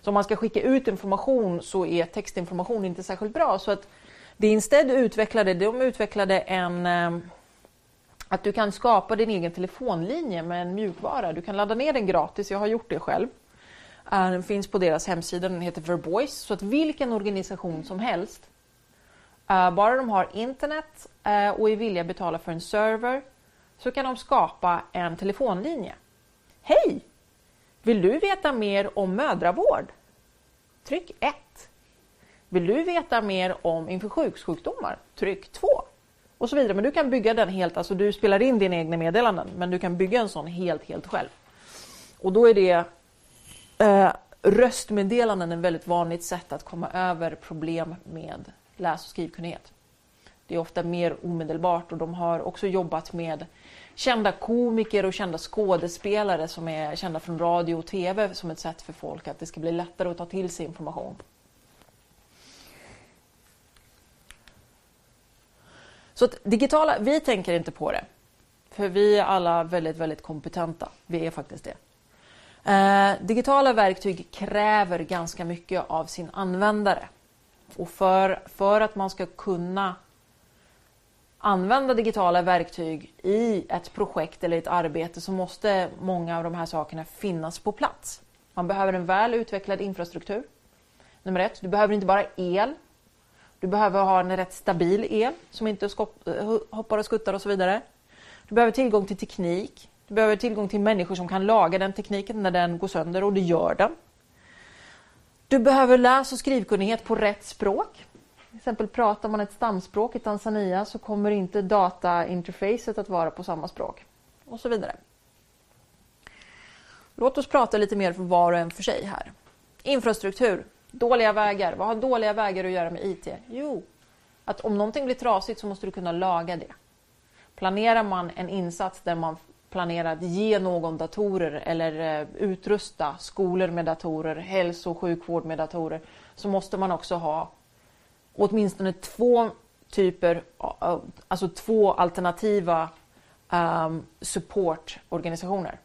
S1: så om man ska skicka ut information så är textinformation inte särskilt bra. Så att det Instead utvecklade, de utvecklade en eh, att du kan skapa din egen telefonlinje med en mjukvara. Du kan ladda ner den gratis, jag har gjort det själv. Eh, den finns på deras hemsida, den heter Verboice. Så att vilken organisation som helst, eh, bara de har internet eh, och är villiga att betala för en server, så kan de skapa en telefonlinje. Hej! Vill du veta mer om mödravård? Tryck 1. Vill du veta mer om inför? Tryck 2 och så vidare. Men du kan bygga den helt, alltså du spelar in dina egna meddelanden, men du kan bygga en sån helt, helt själv. Och då är det eh, röstmeddelanden ett väldigt vanligt sätt att komma över problem med läs och skrivkunnighet. Det är ofta mer omedelbart och de har också jobbat med kända komiker och kända skådespelare som är kända från radio och tv som ett sätt för folk att det ska bli lättare att ta till sig information. Så att digitala, vi tänker inte på det. För vi är alla väldigt, väldigt kompetenta. Vi är faktiskt det. Eh, digitala verktyg kräver ganska mycket av sin användare. Och för, för att man ska kunna använda digitala verktyg i ett projekt eller ett arbete så måste många av de här sakerna finnas på plats. Man behöver en väl utvecklad infrastruktur. Nummer ett, du behöver inte bara el du behöver ha en rätt stabil el som inte eh, hoppar och skuttar och så vidare. Du behöver tillgång till teknik. Du behöver tillgång till människor som kan laga den tekniken när den går sönder och det gör den. Du behöver läs och skrivkunnighet på rätt språk. Till exempel pratar man ett stamspråk i Tanzania så kommer inte datainterfacet att vara på samma språk. Och så vidare. Låt oss prata lite mer för var och en för sig här. Infrastruktur. Dåliga vägar. Vad har dåliga vägar att göra med IT? Jo, att om någonting blir trasigt så måste du kunna laga det. Planerar man en insats där man planerar att ge någon datorer eller eh, utrusta skolor med datorer, hälso och sjukvård med datorer, så måste man också ha åtminstone två typer, alltså två alternativa um, supportorganisationer.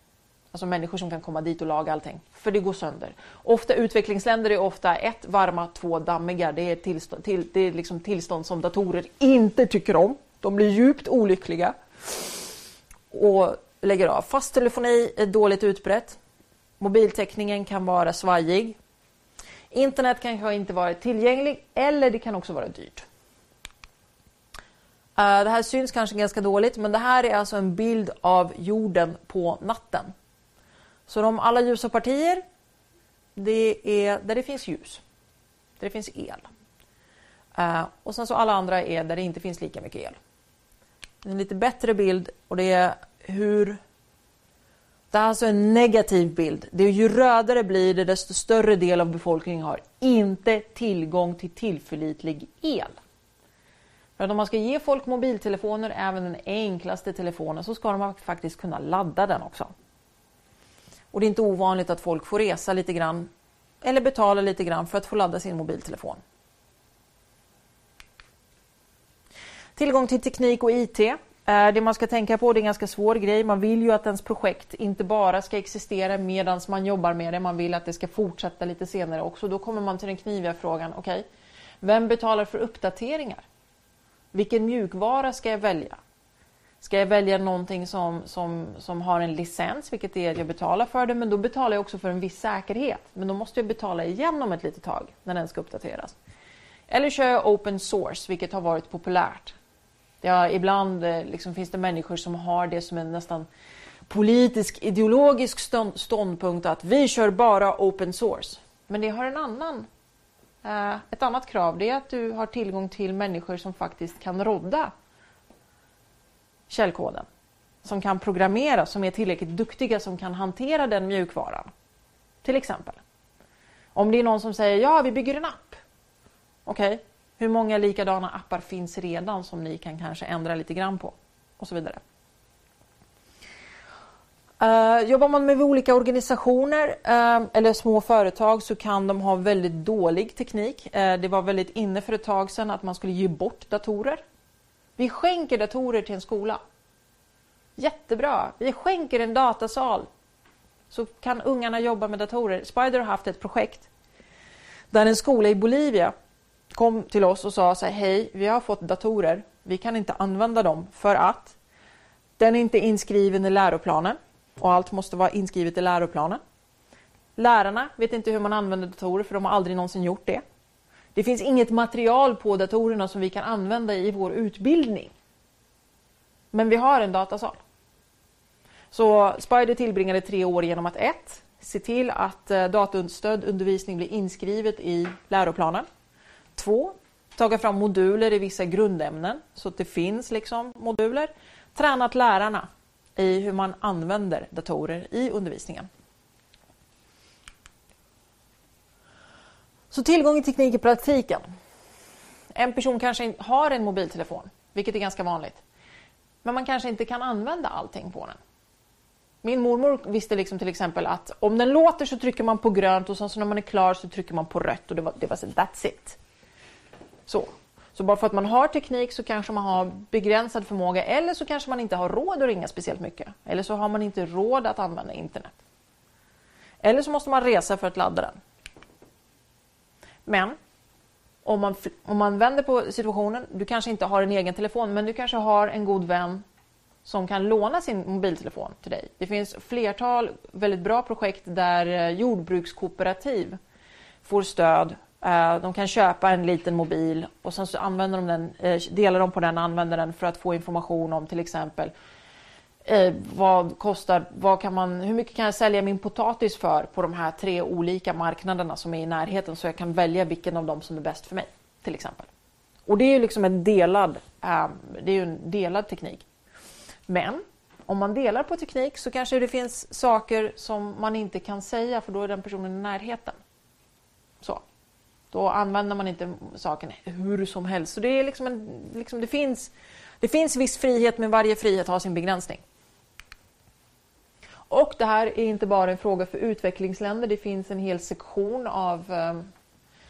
S1: Alltså människor som kan komma dit och laga allting. För det går sönder. Ofta utvecklingsländer är ofta ett varma, två dammiga. Det är, tillstånd, till, det är liksom tillstånd som datorer inte tycker om. De blir djupt olyckliga. Och lägger av. Fast telefoni är dåligt utbrett. Mobiltäckningen kan vara svajig. Internet kanske inte varit tillgänglig eller det kan också vara dyrt. Eh, det här syns kanske ganska dåligt men det här är alltså en bild av jorden på natten. Så de alla ljusa partier, det är där det finns ljus. Där det finns el. Uh, och sen så alla andra är där det inte finns lika mycket el. En lite bättre bild och det är hur... Det är alltså en negativ bild. Det är ju rödare blir det desto större del av befolkningen har inte tillgång till tillförlitlig el. För att om man ska ge folk mobiltelefoner, även den enklaste telefonen, så ska de faktiskt kunna ladda den också. Och det är inte ovanligt att folk får resa lite grann eller betala lite grann för att få ladda sin mobiltelefon. Tillgång till teknik och IT. Eh, det man ska tänka på, det är en ganska svår grej. Man vill ju att ens projekt inte bara ska existera medan man jobbar med det. Man vill att det ska fortsätta lite senare också. Då kommer man till den kniviga frågan, okej, okay, vem betalar för uppdateringar? Vilken mjukvara ska jag välja? Ska jag välja någonting som, som, som har en licens, vilket är att jag betalar för det, men då betalar jag också för en viss säkerhet. Men då måste jag betala igen om ett litet tag när den ska uppdateras. Eller kör jag open source, vilket har varit populärt. Ja, ibland eh, liksom, finns det människor som har det som en nästan politisk, ideologisk ståndpunkt att vi kör bara open source. Men det har en annan, eh, ett annat krav. Det är att du har tillgång till människor som faktiskt kan rodda källkoden. Som kan programmera, som är tillräckligt duktiga, som kan hantera den mjukvaran. Till exempel. Om det är någon som säger ja, vi bygger en app. Okej, okay. hur många likadana appar finns redan som ni kan kanske ändra lite grann på? Och så vidare. Uh, jobbar man med olika organisationer uh, eller små företag så kan de ha väldigt dålig teknik. Uh, det var väldigt inne för ett tag sedan att man skulle ge bort datorer. Vi skänker datorer till en skola. Jättebra. Vi skänker en datasal. Så kan ungarna jobba med datorer. Spider har haft ett projekt där en skola i Bolivia kom till oss och sa så här, hej, vi har fått datorer. Vi kan inte använda dem för att den är inte inskriven i läroplanen och allt måste vara inskrivet i läroplanen. Lärarna vet inte hur man använder datorer för de har aldrig någonsin gjort det. Det finns inget material på datorerna som vi kan använda i vår utbildning. Men vi har en datasal. Så Spider tillbringade tre år genom att 1. Se till att eh, datastödd undervisning blir inskrivet i läroplanen. 2. Ta fram moduler i vissa grundämnen så att det finns liksom moduler. Tränat lärarna i hur man använder datorer i undervisningen. Så tillgång till teknik i praktiken. En person kanske har en mobiltelefon, vilket är ganska vanligt. Men man kanske inte kan använda allting på den. Min mormor visste liksom till exempel att om den låter så trycker man på grönt och sen så när man är klar så trycker man på rött och det var, det var så that's it. Så. så bara för att man har teknik så kanske man har begränsad förmåga eller så kanske man inte har råd att ringa speciellt mycket. Eller så har man inte råd att använda internet. Eller så måste man resa för att ladda den. Men om man, om man vänder på situationen, du kanske inte har en egen telefon, men du kanske har en god vän som kan låna sin mobiltelefon till dig. Det finns flertal väldigt bra projekt där eh, jordbrukskooperativ får stöd. Eh, de kan köpa en liten mobil och sen så använder de den, eh, delar de på den och använder den för att få information om till exempel eh, vad kostar, vad kan man, hur mycket kan jag sälja min potatis för på de här tre olika marknaderna som är i närheten så jag kan välja vilken av dem som är bäst för mig till exempel. Och det är ju liksom en delad, eh, det är en delad teknik. Men om man delar på teknik så kanske det finns saker som man inte kan säga för då är den personen i närheten. Så. Då använder man inte saken hur som helst. Så det, är liksom en, liksom det, finns, det finns viss frihet men varje frihet har sin begränsning. Och det här är inte bara en fråga för utvecklingsländer. Det finns en hel sektion av eh,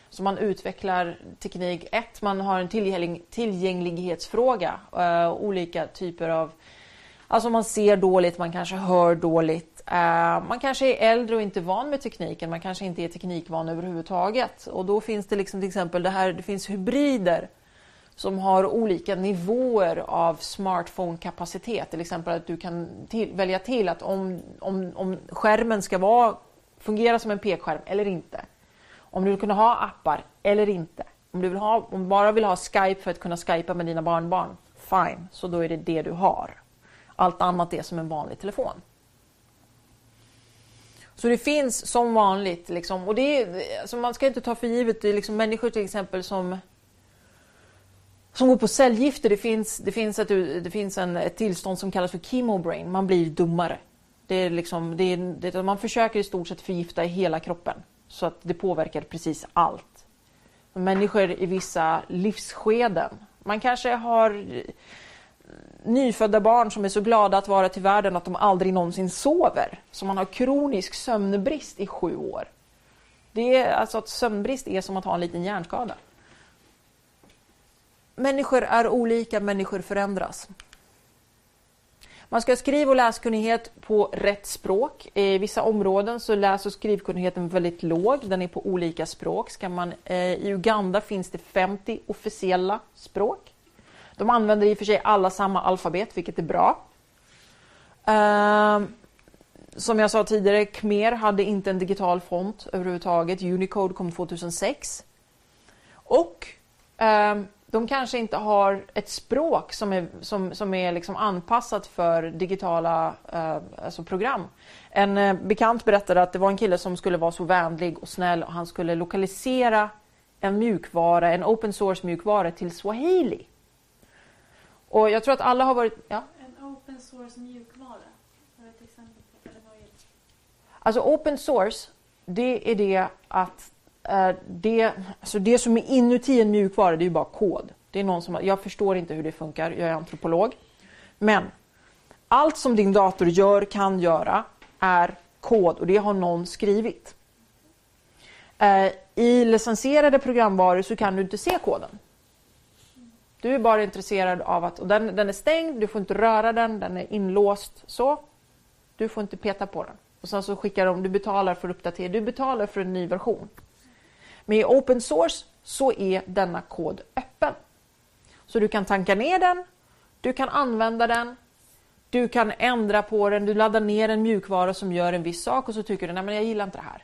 S1: som man utvecklar teknik. Ett, man har en tillgänglig, tillgänglighetsfråga. Uh, olika typer av... Alltså man ser dåligt, man kanske hör dåligt. Uh, man kanske är äldre och inte van med tekniken. Man kanske inte är teknikvan överhuvudtaget. Och då finns det liksom till exempel det här, det finns hybrider som har olika nivåer av smartphone-kapacitet. Till exempel att du kan till, välja till att om, om, om skärmen ska vara, fungera som en pekskärm eller inte. Om du vill kunna ha appar eller inte. Om du, vill ha, om du bara vill ha Skype för att kunna skypa med dina barnbarn, fine, så då är det det du har. Allt annat är som en vanlig telefon. Så det finns som vanligt, liksom, och det är, alltså man ska inte ta för givet, det är liksom människor till exempel som som går på cellgifter, det finns, det finns, ett, det finns en, ett tillstånd som kallas för chemobrain. Man blir dummare. Det är liksom, det är, det, man försöker i stort sett förgifta hela kroppen så att det påverkar precis allt. Människor i vissa livsskeden. Man kanske har eh, nyfödda barn som är så glada att vara till världen att de aldrig någonsin sover. Så man har kronisk sömnbrist i sju år. Det är alltså att sömnbrist är som att ha en liten hjärnskada. Människor är olika, människor förändras. Man ska ha skriv och läskunnighet på rätt språk. I vissa områden så läs och skrivkunnigheten väldigt låg. Den är på olika språk. Ska man, eh, I Uganda finns det 50 officiella språk. De använder i och för sig alla samma alfabet, vilket är bra. Ehm, som jag sa tidigare, Khmer hade inte en digital font överhuvudtaget. Unicode kom 2006. Och ehm, de kanske inte har ett språk som är, som, som är liksom anpassat för digitala eh, alltså program. En eh, bekant berättade att det var en kille som skulle vara så vänlig och snäll och han skulle lokalisera en mjukvara, en open source mjukvara till swahili. Och jag tror att alla har varit... Ja?
S2: En open source mjukvara. Ett exempel på det?
S1: Alltså open source, det är det att Eh, det, alltså det som är inuti en mjukvara, det är ju bara kod. Det är någon som, jag förstår inte hur det funkar, jag är antropolog. Men allt som din dator gör, kan göra, är kod och det har någon skrivit. Eh, I licensierade programvaror så kan du inte se koden. Du är bara intresserad av att, och den, den är stängd, du får inte röra den, den är inlåst så. Du får inte peta på den. Och sen så skickar de, du betalar för uppdatering, du betalar för en ny version. Med open source så är denna kod öppen. Så du kan tanka ner den, du kan använda den, du kan ändra på den, du laddar ner en mjukvara som gör en viss sak och så tycker du nej men jag gillar inte det här.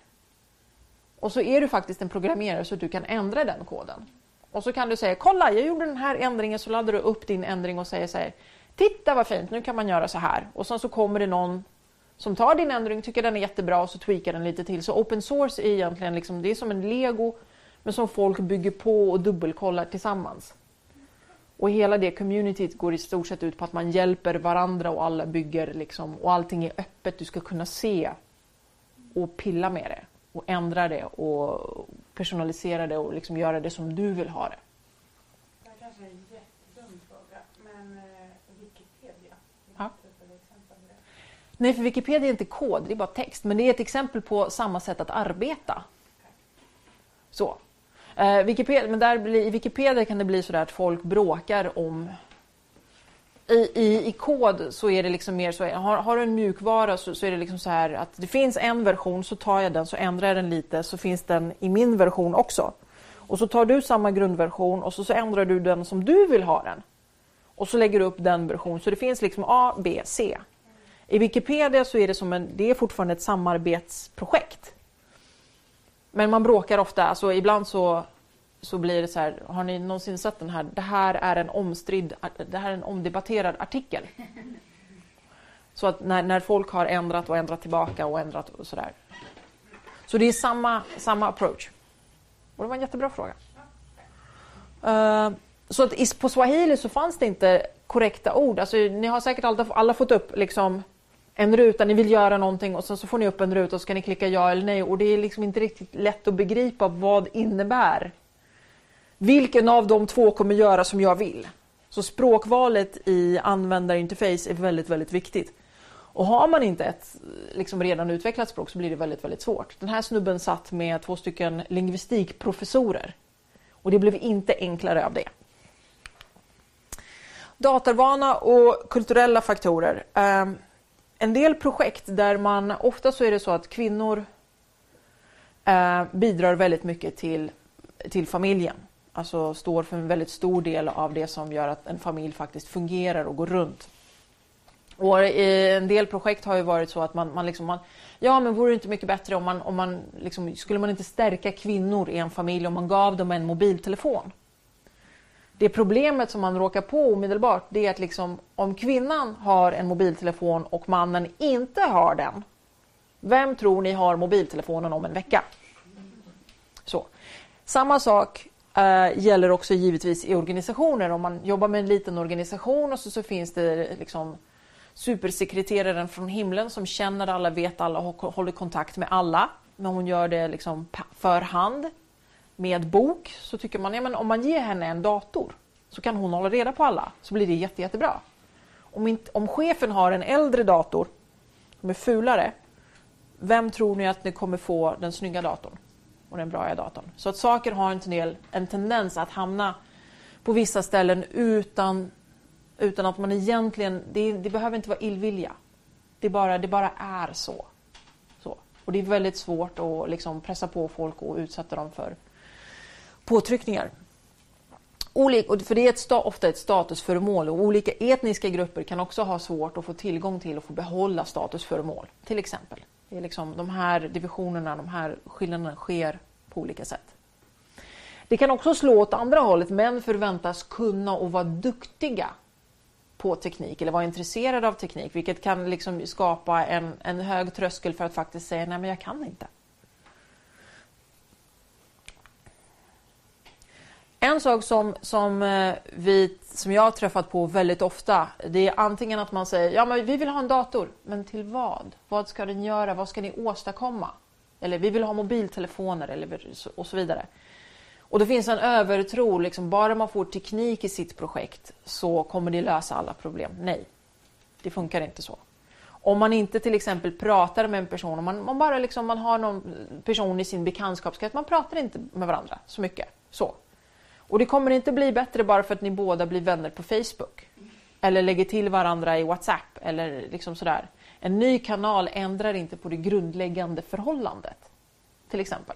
S1: Och så är du faktiskt en programmerare så du kan ändra den koden. Och så kan du säga kolla jag gjorde den här ändringen så laddar du upp din ändring och säger så här titta vad fint nu kan man göra så här och sen så kommer det någon som tar din ändring, tycker den är jättebra och så tweakar den lite till. Så open source är egentligen liksom, det är som en lego men som folk bygger på och dubbelkollar tillsammans. Och hela det communityt går i stort sett ut på att man hjälper varandra och alla bygger liksom, och allting är öppet. Du ska kunna se och pilla med det och ändra det och personalisera det och liksom göra det som du vill ha det.
S2: Det här kanske är en jättedum fråga, men eh, Wikipedia?
S1: Ja.
S2: Exempel
S1: Nej, för Wikipedia är inte kod, det är bara text. Men det är ett exempel på samma sätt att arbeta. Så. Eh, Wikipedia, men där blir, i Wikipedia kan det bli så att folk bråkar om i, i, I kod så är det liksom mer så har, har du en mjukvara så, så, är det liksom så här att det finns en version så tar jag den så ändrar jag den lite så finns den i min version också. Och så tar du samma grundversion och så, så ändrar du den som du vill ha den. Och så lägger du upp den version så det finns liksom A, B, C. I Wikipedia så är det som en, det är fortfarande ett samarbetsprojekt. Men man bråkar ofta, alltså ibland så, så blir det så här, har ni någonsin sett den här, det här är en omstridd, det här är en omdebatterad artikel. Så att när, när folk har ändrat och ändrat tillbaka och ändrat och sådär. Så det är samma, samma approach. Och det var en jättebra fråga. Uh, så att på swahili så fanns det inte korrekta ord. Alltså, ni har säkert alla, alla fått upp liksom en ruta, ni vill göra någonting och sen så får ni upp en ruta och så kan ni klicka ja eller nej och det är liksom inte riktigt lätt att begripa vad innebär. Vilken av de två kommer göra som jag vill? Så språkvalet i användarinterface är väldigt, väldigt viktigt. Och har man inte ett liksom redan utvecklat språk så blir det väldigt, väldigt svårt. Den här snubben satt med två stycken lingvistikprofessorer och det blev inte enklare av det. Datorvana och kulturella faktorer. Um, en del projekt där man, ofta så är det så att kvinnor eh, bidrar väldigt mycket till, till familjen. Alltså står för en väldigt stor del av det som gör att en familj faktiskt fungerar och går runt. Och i en del projekt har ju varit så att man, man liksom, man, ja men vore det inte mycket bättre om man, om man liksom, skulle man inte stärka kvinnor i en familj om man gav dem en mobiltelefon? Det problemet som man råkar på omedelbart det är att liksom, om kvinnan har en mobiltelefon och mannen inte har den, vem tror ni har mobiltelefonen om en vecka? Så. Samma sak äh, gäller också givetvis i organisationer. Om man jobbar med en liten organisation och så, så finns det liksom supersekreteraren från himlen som känner alla, vet alla och håller kontakt med alla. Men hon gör det liksom för hand med bok så tycker man, ja men om man ger henne en dator så kan hon hålla reda på alla så blir det jätte, jättebra. Om, inte, om chefen har en äldre dator som är fulare, vem tror ni att ni kommer få den snygga datorn? Och den bra datorn. Så att saker har en, del, en tendens att hamna på vissa ställen utan, utan att man egentligen... Det, det behöver inte vara illvilja. Det bara, det bara är så. så. Och det är väldigt svårt att liksom pressa på folk och utsätta dem för påtryckningar. Olik, för det är ett, ofta ett statusföremål och olika etniska grupper kan också ha svårt att få tillgång till och få behålla statusföremål. Till exempel. Det är liksom, de här divisionerna, de här skillnaderna sker på olika sätt. Det kan också slå åt andra hållet. Män förväntas kunna och vara duktiga på teknik eller vara intresserade av teknik vilket kan liksom skapa en, en hög tröskel för att faktiskt säga nej men jag kan inte. En sak som, som, eh, vi, som jag har träffat på väldigt ofta det är antingen att man säger ja men vi vill ha en dator, men till vad? Vad ska den göra? Vad ska ni åstadkomma? Eller vi vill ha mobiltelefoner eller, och så vidare. Och det finns en övertro, liksom, bara man får teknik i sitt projekt så kommer det lösa alla problem. Nej, det funkar inte så. Om man inte till exempel pratar med en person, om man, man bara liksom, man har någon person i sin bekantskapskrets, man pratar inte med varandra så mycket. Så. Och det kommer inte bli bättre bara för att ni båda blir vänner på Facebook. Eller lägger till varandra i WhatsApp eller liksom sådär. En ny kanal ändrar inte på det grundläggande förhållandet. Till exempel.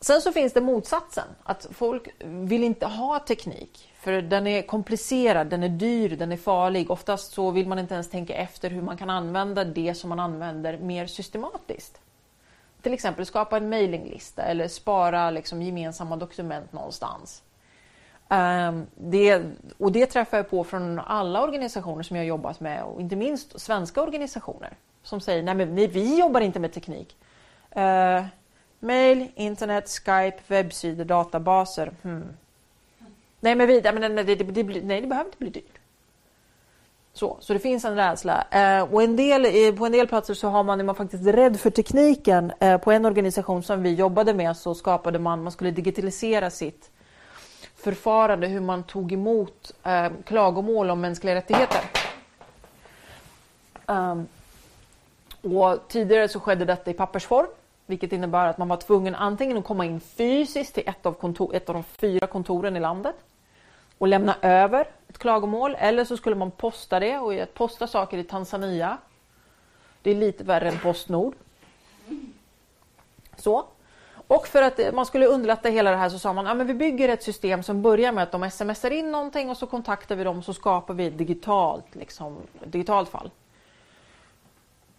S1: Sen så finns det motsatsen, att folk vill inte ha teknik för den är komplicerad, den är dyr, den är farlig. Oftast så vill man inte ens tänka efter hur man kan använda det som man använder mer systematiskt. Till exempel skapa en mailinglista eller spara liksom gemensamma dokument någonstans. Um, det, och det träffar jag på från alla organisationer som jag jobbat med och inte minst svenska organisationer som säger nej men vi jobbar inte med teknik. Uh, mail, internet, Skype, webbsidor, databaser. Hmm. Nej men vi, men nej, det, det, det, nej, det behöver inte bli dyrt. Så, så det finns en rädsla. Eh, och en del, på en del platser så har man, är man faktiskt rädd för tekniken. Eh, på en organisation som vi jobbade med så skapade man, man skulle digitalisera sitt förfarande hur man tog emot eh, klagomål om mänskliga rättigheter. Um, och tidigare så skedde detta i pappersform, vilket innebär att man var tvungen antingen att komma in fysiskt till ett av, kontor, ett av de fyra kontoren i landet och lämna över ett klagomål eller så skulle man posta det och att posta saker i Tanzania. Det är lite värre än Postnord. Så. Och för att man skulle underlätta hela det här så sa man att ja, vi bygger ett system som börjar med att de smsar in någonting och så kontaktar vi dem och så skapar vi ett digitalt, liksom, digitalt fall.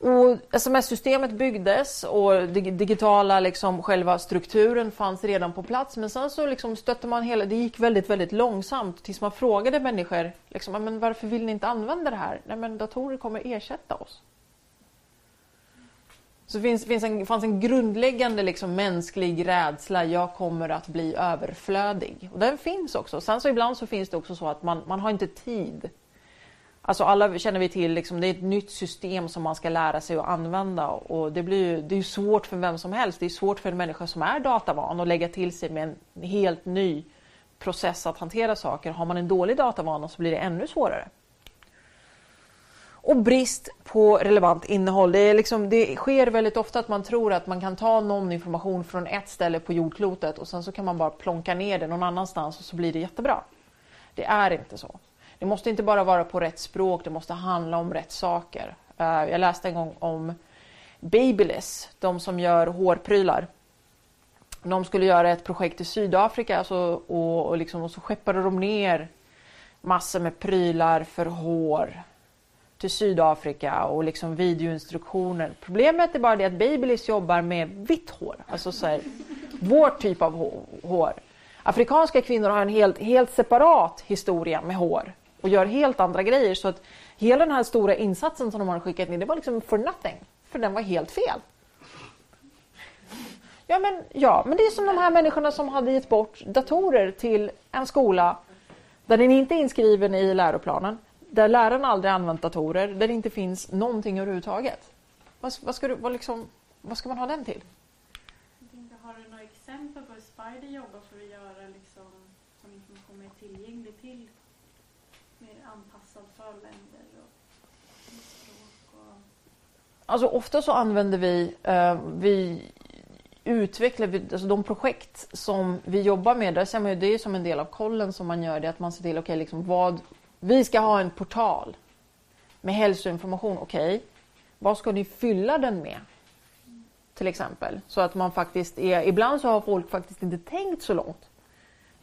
S1: Och sms-systemet byggdes och digitala liksom, själva strukturen fanns redan på plats men sen så liksom stötte man hela, det gick väldigt väldigt långsamt tills man frågade människor liksom, men varför vill ni inte använda det här? Nej men datorer kommer ersätta oss. Så det finns, finns en, fanns en grundläggande liksom mänsklig rädsla, jag kommer att bli överflödig. Och den finns också. Sen så ibland så finns det också så att man, man har inte tid Alltså alla känner vi till, liksom, det är ett nytt system som man ska lära sig att använda och det, blir, det är svårt för vem som helst. Det är svårt för en människa som är datavan att lägga till sig med en helt ny process att hantera saker. Har man en dålig datavana så blir det ännu svårare. Och brist på relevant innehåll. Det, är liksom, det sker väldigt ofta att man tror att man kan ta någon information från ett ställe på jordklotet och sen så kan man bara plonka ner det någon annanstans och så blir det jättebra. Det är inte så. Det måste inte bara vara på rätt språk, det måste handla om rätt saker. Eh, jag läste en gång om Babyliss, de som gör hårprylar. De skulle göra ett projekt i Sydafrika alltså, och, och, liksom, och så skeppade de ner massor med prylar för hår till Sydafrika och liksom videoinstruktioner. Problemet är bara det att Babyliss jobbar med vitt hår, alltså så här, vår typ av hår. Afrikanska kvinnor har en helt, helt separat historia med hår och gör helt andra grejer. Så att hela den här stora insatsen som de har skickat in, det var liksom for nothing. För den var helt fel. Ja men, ja, men det är som de här människorna som hade gett bort datorer till en skola där den inte är inskriven i läroplanen, där läraren aldrig använt datorer, där det inte finns någonting överhuvudtaget. Vad, vad, ska, du, vad, liksom, vad ska man ha den till?
S2: har du några exempel på hur Spider jobbar för att göra liksom, som information mer tillgänglig till mer och språk och...
S1: Alltså ofta så använder vi, eh, vi utvecklar, vi, alltså de projekt som vi jobbar med, där ser man ju, det är som en del av kollen som man gör det, att man ser till, okej, okay, liksom vad, vi ska ha en portal med hälsoinformation, okej, okay, vad ska ni fylla den med? Till exempel, så att man faktiskt är, ibland så har folk faktiskt inte tänkt så långt.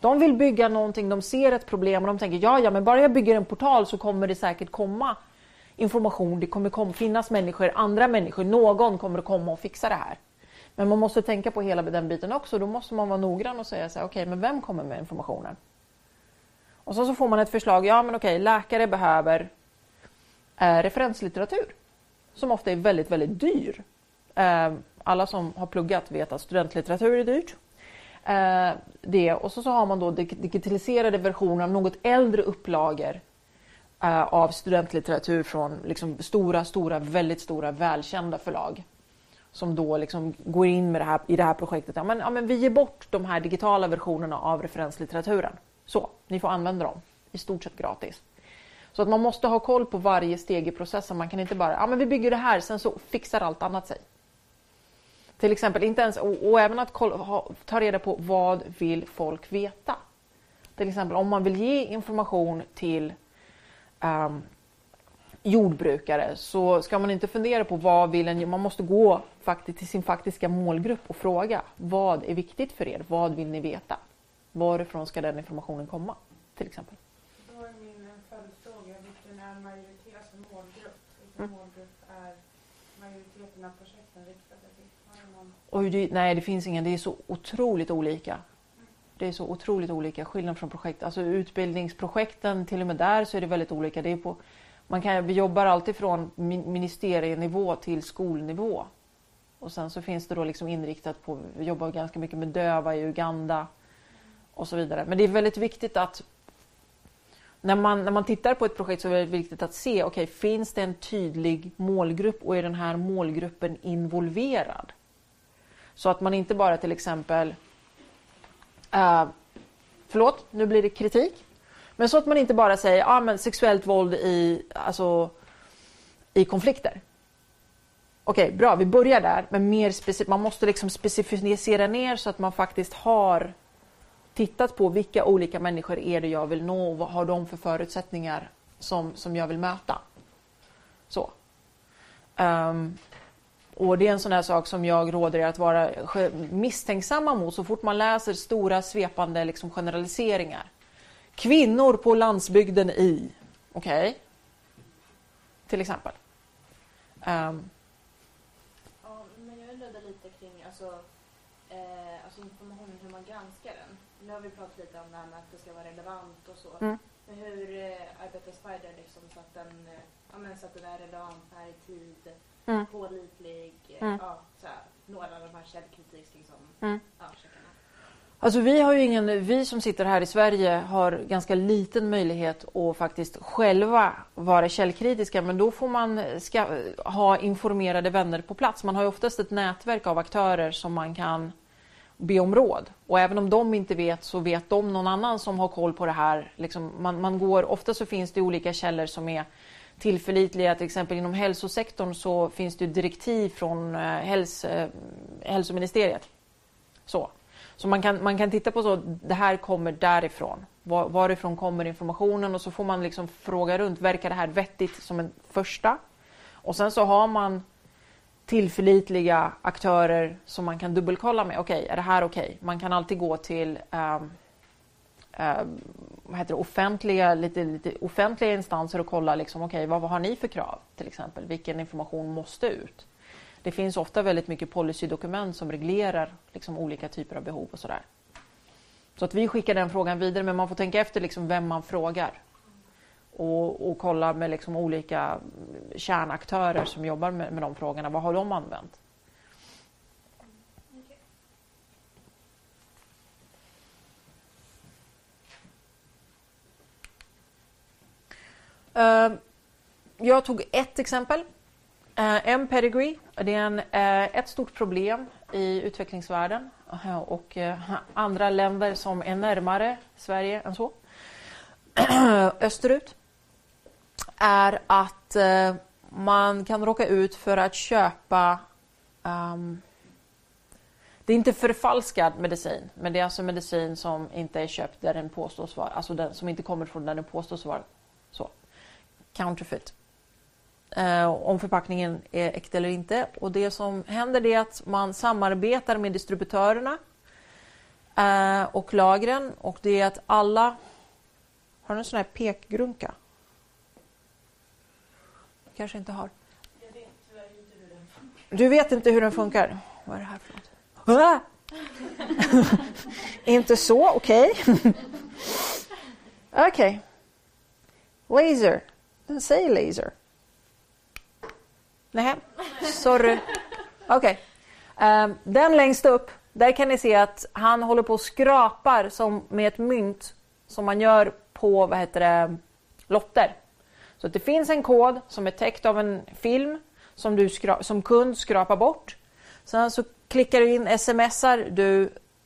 S1: De vill bygga någonting, de ser ett problem och de tänker ja, ja, men bara jag bygger en portal så kommer det säkert komma information. Det kommer kom, finnas människor, andra människor, någon kommer att komma och fixa det här. Men man måste tänka på hela den biten också. Då måste man vara noggrann och säga så här, okej, okay, men vem kommer med informationen? Och så, så får man ett förslag. Ja, men okej, okay, läkare behöver eh, referenslitteratur som ofta är väldigt, väldigt dyr. Eh, alla som har pluggat vet att studentlitteratur är dyrt. Eh, det. Och så, så har man då digitaliserade versioner av något äldre upplagor eh, av studentlitteratur från liksom stora, stora, väldigt stora välkända förlag som då liksom går in med det här, i det här projektet. Ja men, ja, men vi ger bort de här digitala versionerna av referenslitteraturen. Så, ni får använda dem i stort sett gratis. Så att man måste ha koll på varje steg i processen. Man kan inte bara, ja men vi bygger det här, sen så fixar allt annat sig. Till exempel, inte ens, och, och även att kolla, ha, ta reda på vad vill folk veta. Till exempel om man vill ge information till um, jordbrukare så ska man inte fundera på vad vill en, man måste gå faktiskt till sin faktiska målgrupp och fråga vad är viktigt för er? Vad vill ni veta? Varifrån ska den informationen komma? Till exempel.
S2: Då är min följdfråga, vilken är majoritet, alltså målgrupp? Vilken mm. målgrupp är majoriteten av projekten riktade till?
S1: Oj, det, nej, det finns ingen. Det är så otroligt olika. Det är så otroligt olika skillnad från projekt. Alltså utbildningsprojekten, till och med där så är det väldigt olika. Det är på man kan, vi jobbar alltid från ministerienivå till skolnivå. Och sen så finns det då liksom inriktat på, vi jobbar ganska mycket med döva i Uganda och så vidare. Men det är väldigt viktigt att när man, när man tittar på ett projekt så är det viktigt att se, okej, okay, finns det en tydlig målgrupp och är den här målgruppen involverad? Så att man inte bara till exempel, uh, förlåt, nu blir det kritik. Men så att man inte bara säger ah, men sexuellt våld i, alltså, i konflikter. Okej, okay, bra, vi börjar där, men mer man måste liksom specificera ner så att man faktiskt har tittat på vilka olika människor är det jag vill nå och vad har de för förutsättningar som, som jag vill möta. Så. Um, och det är en sån här sak som jag råder er att vara misstänksamma mot så fort man läser stora svepande liksom, generaliseringar. Kvinnor på landsbygden i. Okej? Okay. Till exempel. Um.
S3: Ja, men jag undrade lite kring alltså, eh, alltså informationen, hur man granskar den. Nu har vi pratat lite om det här med att det ska vara relevant och så. Mm. Men hur eh, arbetar Spider liksom så att den, eh, ja, men så att den är relevant, är i tid, mm. pålitlig, eh, mm. ja, så här, några av de här källkritiks liksom, mm. ja,
S1: Alltså vi har ju ingen, vi som sitter här i Sverige har ganska liten möjlighet att faktiskt själva vara källkritiska men då får man ska, ha informerade vänner på plats. Man har ju oftast ett nätverk av aktörer som man kan be om råd. Och även om de inte vet så vet de någon annan som har koll på det här. Liksom man, man går, ofta så finns det olika källor som är tillförlitliga. Till exempel inom hälsosektorn så finns det direktiv från eh, häls, eh, hälsoministeriet. Så. Så man kan, man kan titta på så, det här kommer därifrån. Var, varifrån kommer informationen? Och så får man liksom fråga runt, verkar det här vettigt som en första? Och sen så har man tillförlitliga aktörer som man kan dubbelkolla med. Okej, okay, är det här okej? Okay? Man kan alltid gå till um, eh, vad heter det, offentliga, lite, lite offentliga instanser och kolla liksom, okay, vad, vad har ni för krav till exempel? Vilken information måste ut? det finns ofta väldigt mycket policydokument som reglerar liksom, olika typer av behov och sådär. Så att vi skickar den frågan vidare, men man får tänka efter liksom vem man frågar. Och, och kolla med liksom olika kärnaktörer som jobbar med, med de frågorna. Vad har de använt? Ehm, jag tog ett exempel eh, Uh, M pedigree, det är en, uh, ett stort problem i utvecklingsvärlden uh, och andra länder som är närmare Sverige än så. Österut är att man kan råka ut för att köpa um, det är inte förfalskad medicin, men det är alltså medicin som inte är köpt där den påstås vara, alltså den som inte kommer från där den påstås vara så. Counterfeit. Eh, om förpackningen är äkta eller inte. Och det som händer är att man samarbetar med distributörerna eh, och lagren och det är att alla har du en sån här pekgrunka? Kanske inte har. Du vet inte hur den funkar? Vad är det här för något? Ah! inte så, okej. Okay. okej. Okay. Laser. Den säger laser. Nej, sorry. Okej. Okay. Um, den längst upp, där kan ni se att han håller på och skrapar som med ett mynt som man gör på vad heter det, lotter. Så att det finns en kod som är täckt av en film som du som kund skrapar bort. Sen så klickar du in, smsar du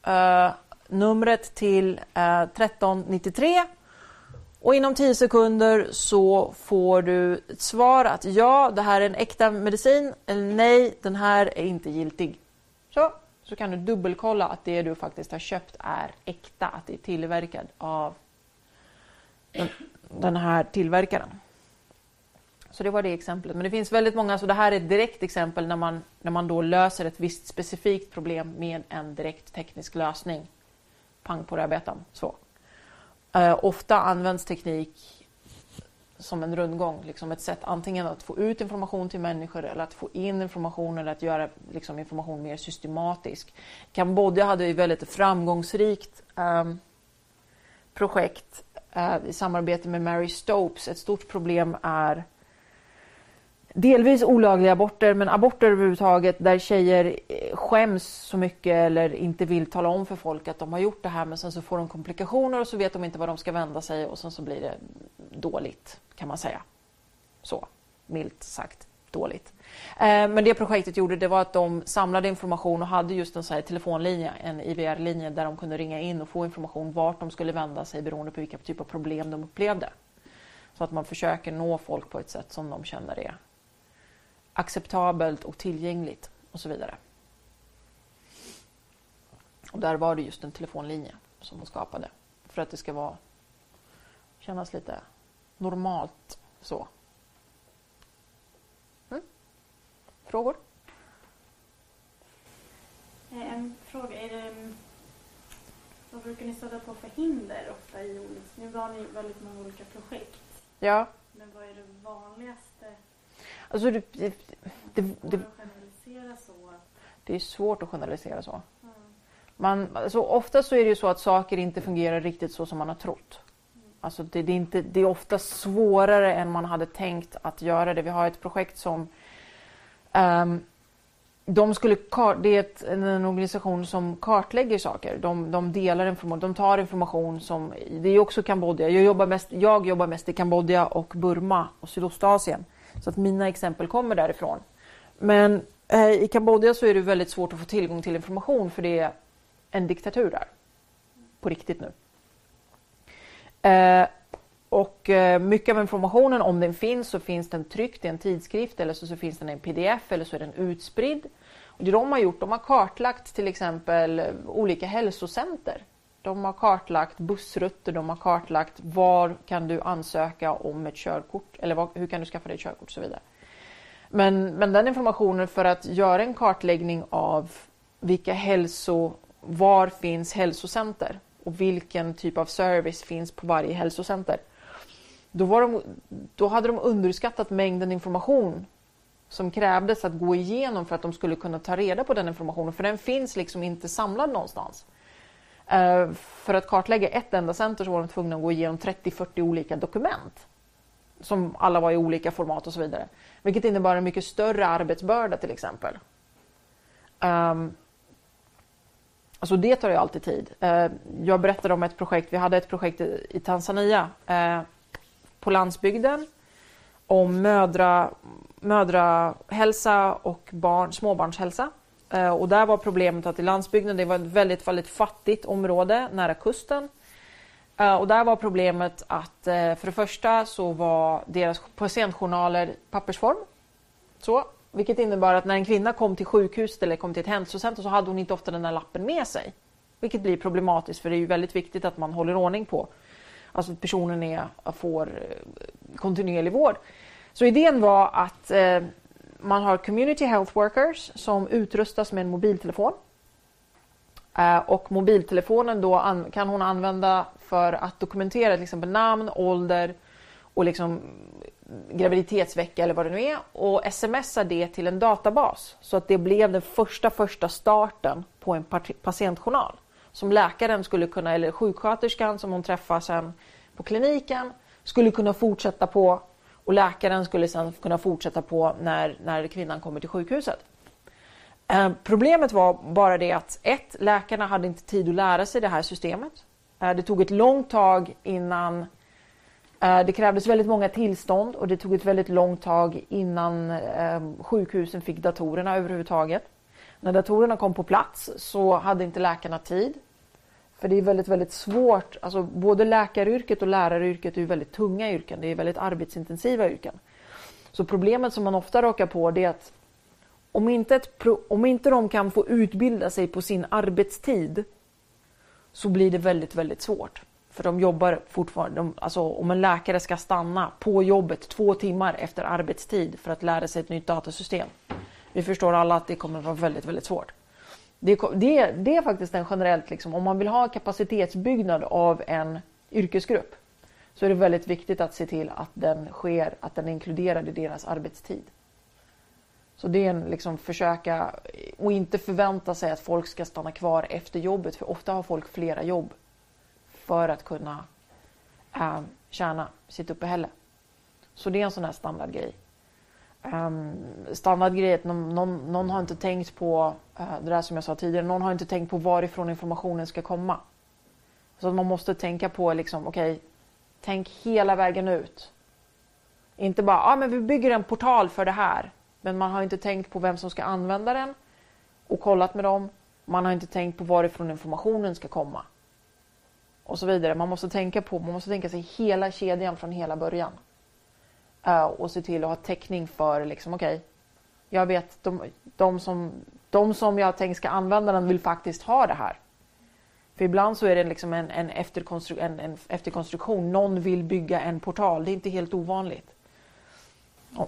S1: uh, numret till uh, eh, 1393 och inom 10 sekunder så får du ett svar att ja, det här är en äkta medicin eller nej, den här är inte giltig. Så, så kan du dubbelkolla att det du faktiskt har köpt är äkta, att det är tillverkad av den, den här tillverkaren. Så det var det exemplet. Men det finns väldigt många, så det här är ett direkt exempel när man, när man då löser ett visst specifikt problem med en direkt teknisk lösning. Pang på rödbetan. Så. Eh, ofta används teknik som en rundgång, liksom ett sätt antingen att få ut information till människor eller att få in information eller att göra liksom, information mer systematisk. Kambodja hade ett väldigt framgångsrikt eh, projekt eh, i samarbete med Mary Stopes. Ett stort problem är delvis olagliga aborter, men aborter överhuvudtaget där tjejer eh, skäms så mycket eller inte vill tala om för folk att de har gjort det här men sen så får de komplikationer och så vet de inte var de ska vända sig och sen så blir det dåligt kan man säga. Så, milt sagt dåligt. Eh, men det projektet gjorde det var att de samlade information och hade just en så här telefonlinje, en IVR-linje där de kunde ringa in och få information vart de skulle vända sig beroende på vilka typ av problem de upplevde. Så att man försöker nå folk på ett sätt som de känner är acceptabelt och tillgängligt och så vidare. Och där var det just en telefonlinje som hon skapade för att det ska vara kännas lite normalt så. Mm. Frågor?
S4: Eh, en fråga. Är det, vad brukar ni stöta på för hinder ofta i olika... Nu har ni väldigt många olika projekt.
S1: Ja.
S4: Men vad är det vanligaste
S1: Alltså det, det, det,
S4: det,
S1: det är svårt att generalisera så. Man, alltså ofta så är det ju så att saker inte fungerar riktigt så som man har trott. Alltså det, det, är inte, det är ofta svårare än man hade tänkt att göra det. Vi har ett projekt som um, de skulle, det är ett, en organisation som kartlägger saker. De, de delar information, de tar information som, det är också Kambodja. Jag jobbar mest, jag jobbar mest i Kambodja och Burma och Sydostasien. Så att mina exempel kommer därifrån. Men eh, i Kambodja så är det väldigt svårt att få tillgång till information för det är en diktatur där. På riktigt nu. Eh, och eh, mycket av informationen, om den finns, så finns den tryckt i en tidskrift eller så, så finns den i en pdf eller så är den utspridd. Och det de har gjort, de har kartlagt till exempel olika hälsocenter. De har kartlagt bussrutter, de har kartlagt var kan du ansöka om ett körkort eller var, hur kan du skaffa dig ett körkort och så vidare. Men, men den informationen för att göra en kartläggning av vilka hälso, var finns hälsocenter och vilken typ av service finns på varje hälsocenter. Då, var de, då hade de underskattat mängden information som krävdes att gå igenom för att de skulle kunna ta reda på den informationen, för den finns liksom inte samlad någonstans. Eh, för att kartlägga ett enda center så var de tvungna att gå igenom 30-40 olika dokument som alla var i olika format och så vidare. Vilket innebar en mycket större arbetsbörda till exempel. Um, alltså det tar ju alltid tid. Uh, jag berättade om ett projekt, vi hade ett projekt i, i Tanzania uh, på landsbygden om mödra, mödrahälsa och barn, småbarnshälsa. Eh, och där var problemet att i landsbygden, det var ett väldigt, väldigt fattigt område nära kusten. Eh, och där var problemet att eh, för det första så var deras patientjournaler pappersform. Så, vilket innebar att när en kvinna kom till sjukhuset eller kom till ett hälsocenter så hade hon inte ofta den där lappen med sig. Vilket blir problematiskt för det är ju väldigt viktigt att man håller ordning på alltså att personen är, får kontinuerlig vård. Så idén var att eh, man har community health workers som utrustas med en mobiltelefon. Eh, och mobiltelefonen då kan hon använda för att dokumentera till exempel namn, ålder och liksom graviditetsvecka eller vad det nu är. Och smsa det till en databas. Så att det blev den första första starten på en patientjournal. Som läkaren skulle kunna, eller sjuksköterskan som hon träffar sen på kliniken skulle kunna fortsätta på och läkaren skulle sedan kunna fortsätta på när, när kvinnan kommer till sjukhuset. Eh, problemet var bara det att ett, läkarna hade inte tid att lära sig det här systemet. Eh, det tog ett långt tag innan eh, det krävdes väldigt många tillstånd och det tog ett väldigt långt tag innan eh, sjukhusen fick datorerna överhuvudtaget. När datorerna kom på plats så hade inte läkarna tid. För det är väldigt, väldigt svårt. Alltså både läkaryrket och läraryrket är väldigt tunga yrken. Det är väldigt arbetsintensiva yrken. Så problemet som man ofta råkar på det är att om inte, ett, om inte de kan få utbilda sig på sin arbetstid så blir det väldigt, väldigt svårt. För de jobbar fortfarande, de, alltså om en läkare ska stanna på jobbet två timmar efter arbetstid för att lära sig ett nytt datasystem. Vi förstår alla att det kommer att vara väldigt, väldigt svårt. Det, det, det är faktiskt en generellt, liksom, om man vill ha kapacitetsbyggnad av en yrkesgrupp så är det väldigt viktigt att se till att den sker, att den är inkluderad i deras arbetstid. Så det är en liksom försöka och inte förvänta sig att folk ska stanna kvar efter jobbet för ofta har folk flera jobb för att kunna äh, tjäna sitt uppehälle. Så det är en sån här standardgrej Ehm, um, standardgrej att någon, någon, någon, har inte tänkt på, uh, det där som jag sa tidigare, någon har inte tänkt på varifrån informationen ska komma. Så man måste tänka på liksom, okej, okay, tänk hela vägen ut. Inte bara, ja ah, men vi bygger en portal för det här. Men man har inte tänkt på vem som ska använda den och kollat med dem. Man har inte tänkt på varifrån informationen ska komma. Och så vidare. Man måste tänka på, man måste tänka sig hela kedjan från hela början. Uh, och se till att ha täckning för liksom, okej, okay, jag vet de, de, som, de som jag tänkt ska använda den vill faktiskt ha det här. För ibland så är det liksom en, en, efterkonstru en, en efterkonstruktion. Någon vill bygga en portal. Det är inte helt ovanligt.
S4: Oh.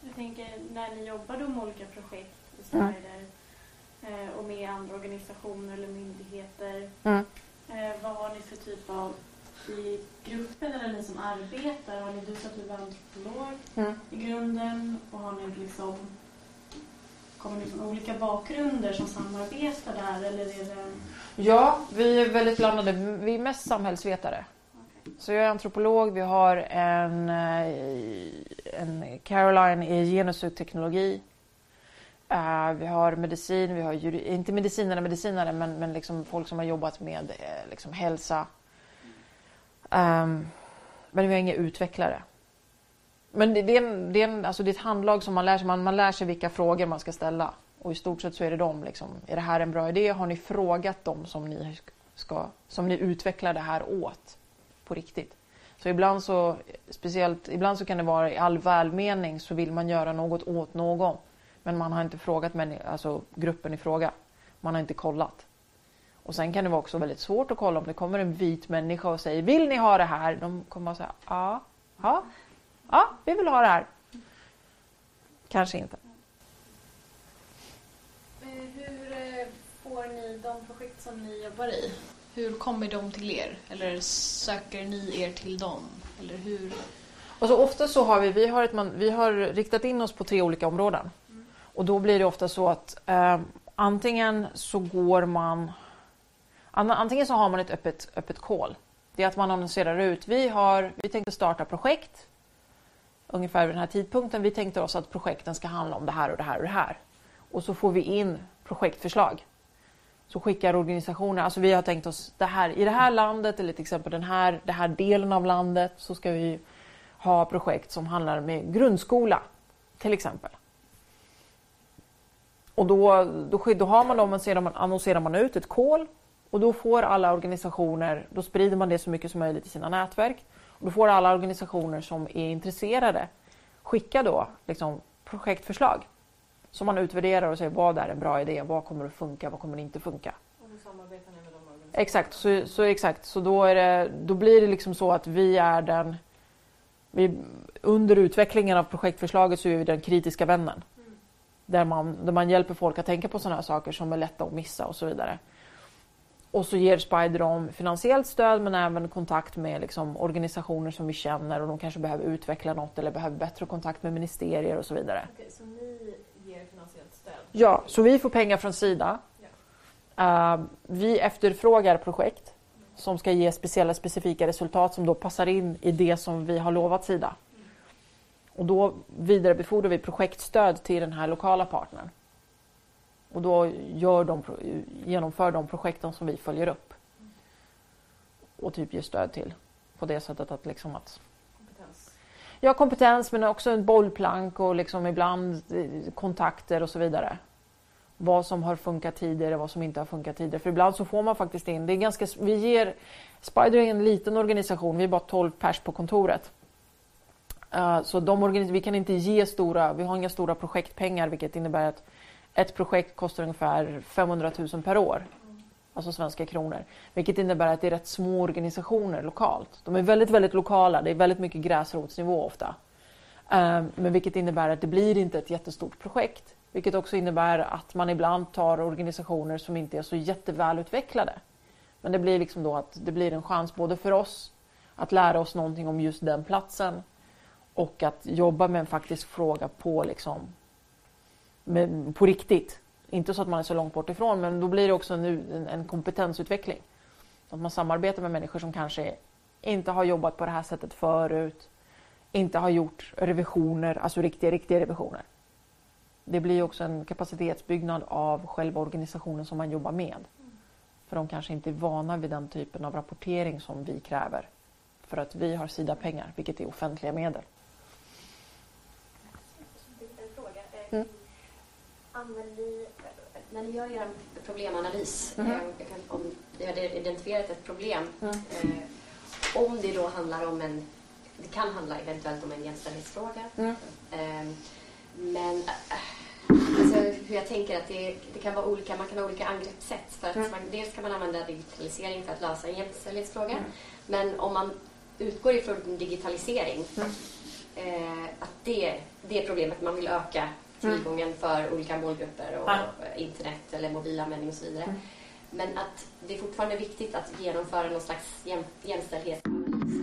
S4: Jag tänker när ni jobbar med olika projekt i Sverige mm. och med andra organisationer eller myndigheter. Mm. Eh, vad har ni för typ av i gruppen eller ni som arbetar? Har ni, du att du var antropolog mm. i grunden och har ni liksom Kommer ni från olika bakgrunder som samarbetar där eller är det...
S1: Ja, vi är väldigt blandade. Vi är mest samhällsvetare. Okay. Så jag är antropolog, vi har en, eh, en Caroline i genus och teknologi. Uh, vi har medicin, vi har inte medicinare, medicinare men, men liksom folk som har jobbat med uh, liksom hälsa, Um, men vi har inga utvecklare. Men det, det, är en, det, är en, alltså det är ett handlag som man lär sig. Man, man lär sig vilka frågor man ska ställa. Och i stort sett så är det dem. Liksom, är det här en bra idé? Har ni frågat dem som ni, ska, som ni utvecklar det här åt? På riktigt. Så ibland så, speciellt, ibland så kan det vara i all välmening så vill man göra något åt någon. Men man har inte frågat alltså gruppen i fråga. Man har inte kollat. Och sen kan det vara också väldigt svårt att kolla om det kommer en vit människa och säger Vill ni ha det här? De kommer att säga ja, ja, ja, vi vill ha det här. Kanske inte.
S3: Hur eh, får ni de projekt som ni jobbar i? Hur kommer de till er? Eller söker ni er till dem? Eller hur?
S1: Alltså ofta så har vi, vi har, ett, vi har riktat in oss på tre olika områden. Mm. Och då blir det ofta så att eh, antingen så går man Antingen så har man ett öppet, öppet call. Det är att man annonserar ut. Vi, har, vi tänkte starta projekt ungefär vid den här tidpunkten. Vi tänkte oss att projekten ska handla om det här och det här och det här. Och så får vi in projektförslag. Så skickar organisationer, alltså vi har tänkt oss det här i det här landet eller till exempel den här, den här delen av landet så ska vi ha projekt som handlar med grundskola till exempel. Och då, då, då har man dem, annonserar man ut ett call och då får alla organisationer, då sprider man det så mycket som möjligt i sina nätverk. Och då får alla organisationer som är intresserade skicka då liksom, projektförslag som man utvärderar och säger vad är en bra idé, vad kommer att funka, vad kommer inte funka.
S3: Och då samarbetar ni med de organisationerna?
S1: Exakt, så, så, exakt. så då, det, då blir det liksom så att vi är den... Vi, under utvecklingen av projektförslaget så är vi den kritiska vännen.
S3: Mm.
S1: Där man, där man hjälper folk att tänka på sådana här saker som är lätta att missa och så vidare. Och så ger Spider dem finansiellt stöd men även kontakt med liksom, organisationer som vi känner och de kanske behöver utveckla något eller behöver bättre kontakt med ministerier och så vidare.
S3: Okej, så ni ger finansiellt stöd?
S1: Ja, så vi får pengar från Sida. Uh, vi efterfrågar projekt som ska ge speciella specifika resultat som då passar in i det som vi har lovat Sida. Och då vidarebefordrar vi projektstöd till den här lokala partnern. Och då gör de, genomför de projekten som vi följer upp. Och typ ger stöd till. På det sättet att liksom att...
S3: Kompetens?
S1: Ja, kompetens men också en bollplank och liksom ibland eh, kontakter och så vidare. Vad som har funkat tidigare, vad som inte har funkat tidigare. För ibland så får man faktiskt in, det är ganska, vi ger, Spider är en liten organisation, vi är bara 12 pers på kontoret. Uh, så de vi kan inte ge stora, vi har inga stora projektpengar vilket innebär att ett projekt kostar ungefär 500 000 per år. Alltså svenska kronor. Vilket innebär att det är rätt små organisationer lokalt. De är väldigt, väldigt lokala. Det är väldigt mycket gräsrotsnivå ofta. Ehm, men vilket innebär att det blir inte ett jättestort projekt. Vilket också innebär att man ibland tar organisationer som inte är så jättevälutvecklade. Men det blir liksom då att det blir en chans både för oss att lära oss någonting om just den platsen och att jobba med en faktisk fråga på liksom med, på riktigt. Inte så att man är så långt bort ifrån men då blir det också en, en kompetensutveckling. Att man samarbetar med människor som kanske inte har jobbat på det här sättet förut. Inte har gjort revisioner, alltså riktiga, riktiga revisioner. Det blir också en kapacitetsbyggnad av själva organisationen som man jobbar med. För de kanske inte är vana vid den typen av rapportering som vi kräver. För att vi har Sida-pengar, vilket är offentliga medel.
S5: En. Mm använder när ni gör er problemanalys, mm. eh, om ni har identifierat ett problem, mm. eh, om det då handlar om en, det kan handla eventuellt om en jämställdhetsfråga, mm. eh, men alltså, hur jag tänker att det, det, kan vara olika, man kan ha olika angreppssätt. För att man, dels kan man använda digitalisering för att lösa en jämställdhetsfråga, men om man utgår ifrån digitalisering, eh, att det, det är problemet man vill öka Mm. tillgången för olika målgrupper och ja. internet eller mobilanvändning och så vidare. Mm. Men att det är fortfarande viktigt att genomföra någon slags jäm, jämställdhetsanalys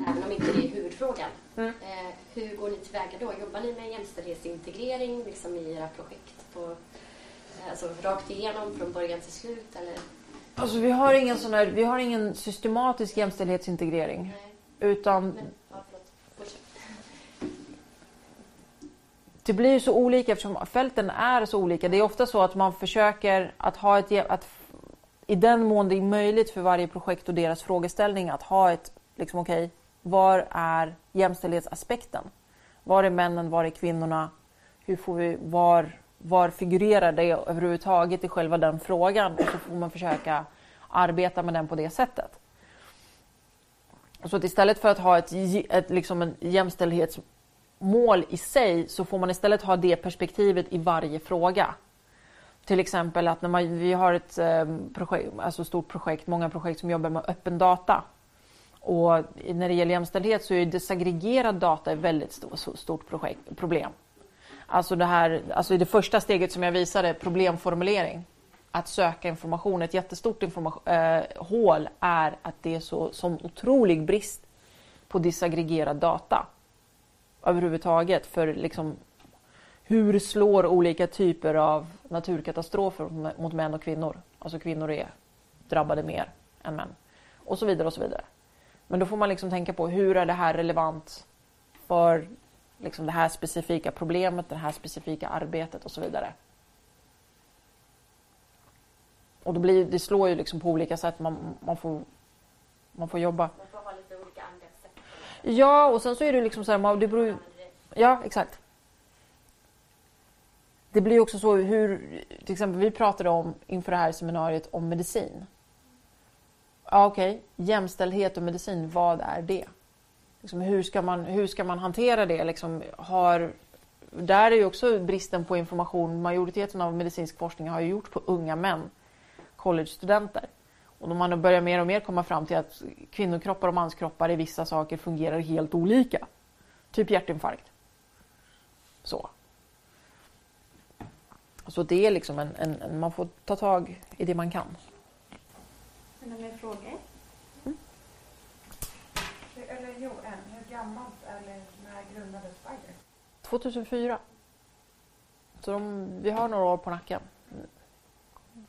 S5: även om inte det är huvudfrågan. Mm. Eh, hur går ni tillväga då? Jobbar ni med jämställdhetsintegrering liksom i era projekt? På, eh, alltså rakt igenom från början till slut? Eller?
S1: Alltså, vi, har ingen sån här, vi har ingen systematisk jämställdhetsintegrering. Nej. Utan Men, det blir så olika eftersom fälten är så olika. Det är ofta så att man försöker att ha ett... Att, I den mån det är möjligt för varje projekt och deras frågeställning att ha ett... Liksom, okay, var är jämställdhetsaspekten? Var är männen? Var är kvinnorna? Hur får vi, var, var figurerar det överhuvudtaget i själva den frågan? Och så får man försöka arbeta med den på det sättet. Så att istället för att ha ett, ett, liksom en jämställdhets mål i sig så får man istället ha det perspektivet i varje fråga. Till exempel att när man, vi har ett ehm, projekt, alltså stort projekt, många projekt som jobbar med öppen data. Och när det gäller jämställdhet så är desegregerad data ett väldigt stort, stort projekt, problem. Alltså det här, alltså det första steget som jag visade, problemformulering. Att söka information, ett jättestort information, eh, hål är att det är så som otrolig brist på disaggregerad data överhuvudtaget. För liksom, hur slår olika typer av naturkatastrofer mot män och kvinnor? Alltså kvinnor är drabbade mer än män. Och så vidare och så vidare. Men då får man liksom tänka på hur är det här relevant för liksom det här specifika problemet, det här specifika arbetet och så vidare. Och då blir, det slår ju liksom på olika sätt. Man, man, får, man får jobba.
S5: Man får ha lite olika angreppssätt.
S1: Ja, och sen så är det liksom så här, det beror Ja, exakt. Det blir också så hur, till exempel vi pratade om inför det här seminariet om medicin. Ja, Okej, jämställdhet och medicin, vad är det? Liksom, hur, ska man, hur ska man hantera det? Liksom, har, där är ju också bristen på information. Majoriteten av medicinsk forskning har ju gjorts på unga män, college-studenter. Och man börjar mer och mer komma fram till att kvinnokroppar och manskroppar i vissa saker fungerar helt olika. Typ hjärtinfarkt. Så. Så det är liksom en, en, en, man får ta tag i det man kan.
S4: Är det mer frågor?
S2: Eller jo, en. Hur gammalt eller när grundades Spider?
S1: 2004. Så de, vi har några år på nacken.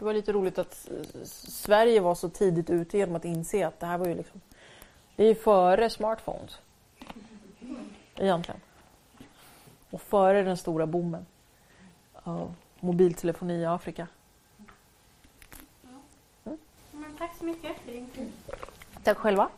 S1: Det var lite roligt att Sverige var så tidigt ute genom att inse att det här var ju liksom... Det är ju före smartphones. Egentligen. Och före den stora boomen av mobiltelefoni i Afrika.
S4: Men tack så mycket för din tid.
S1: Tack själva.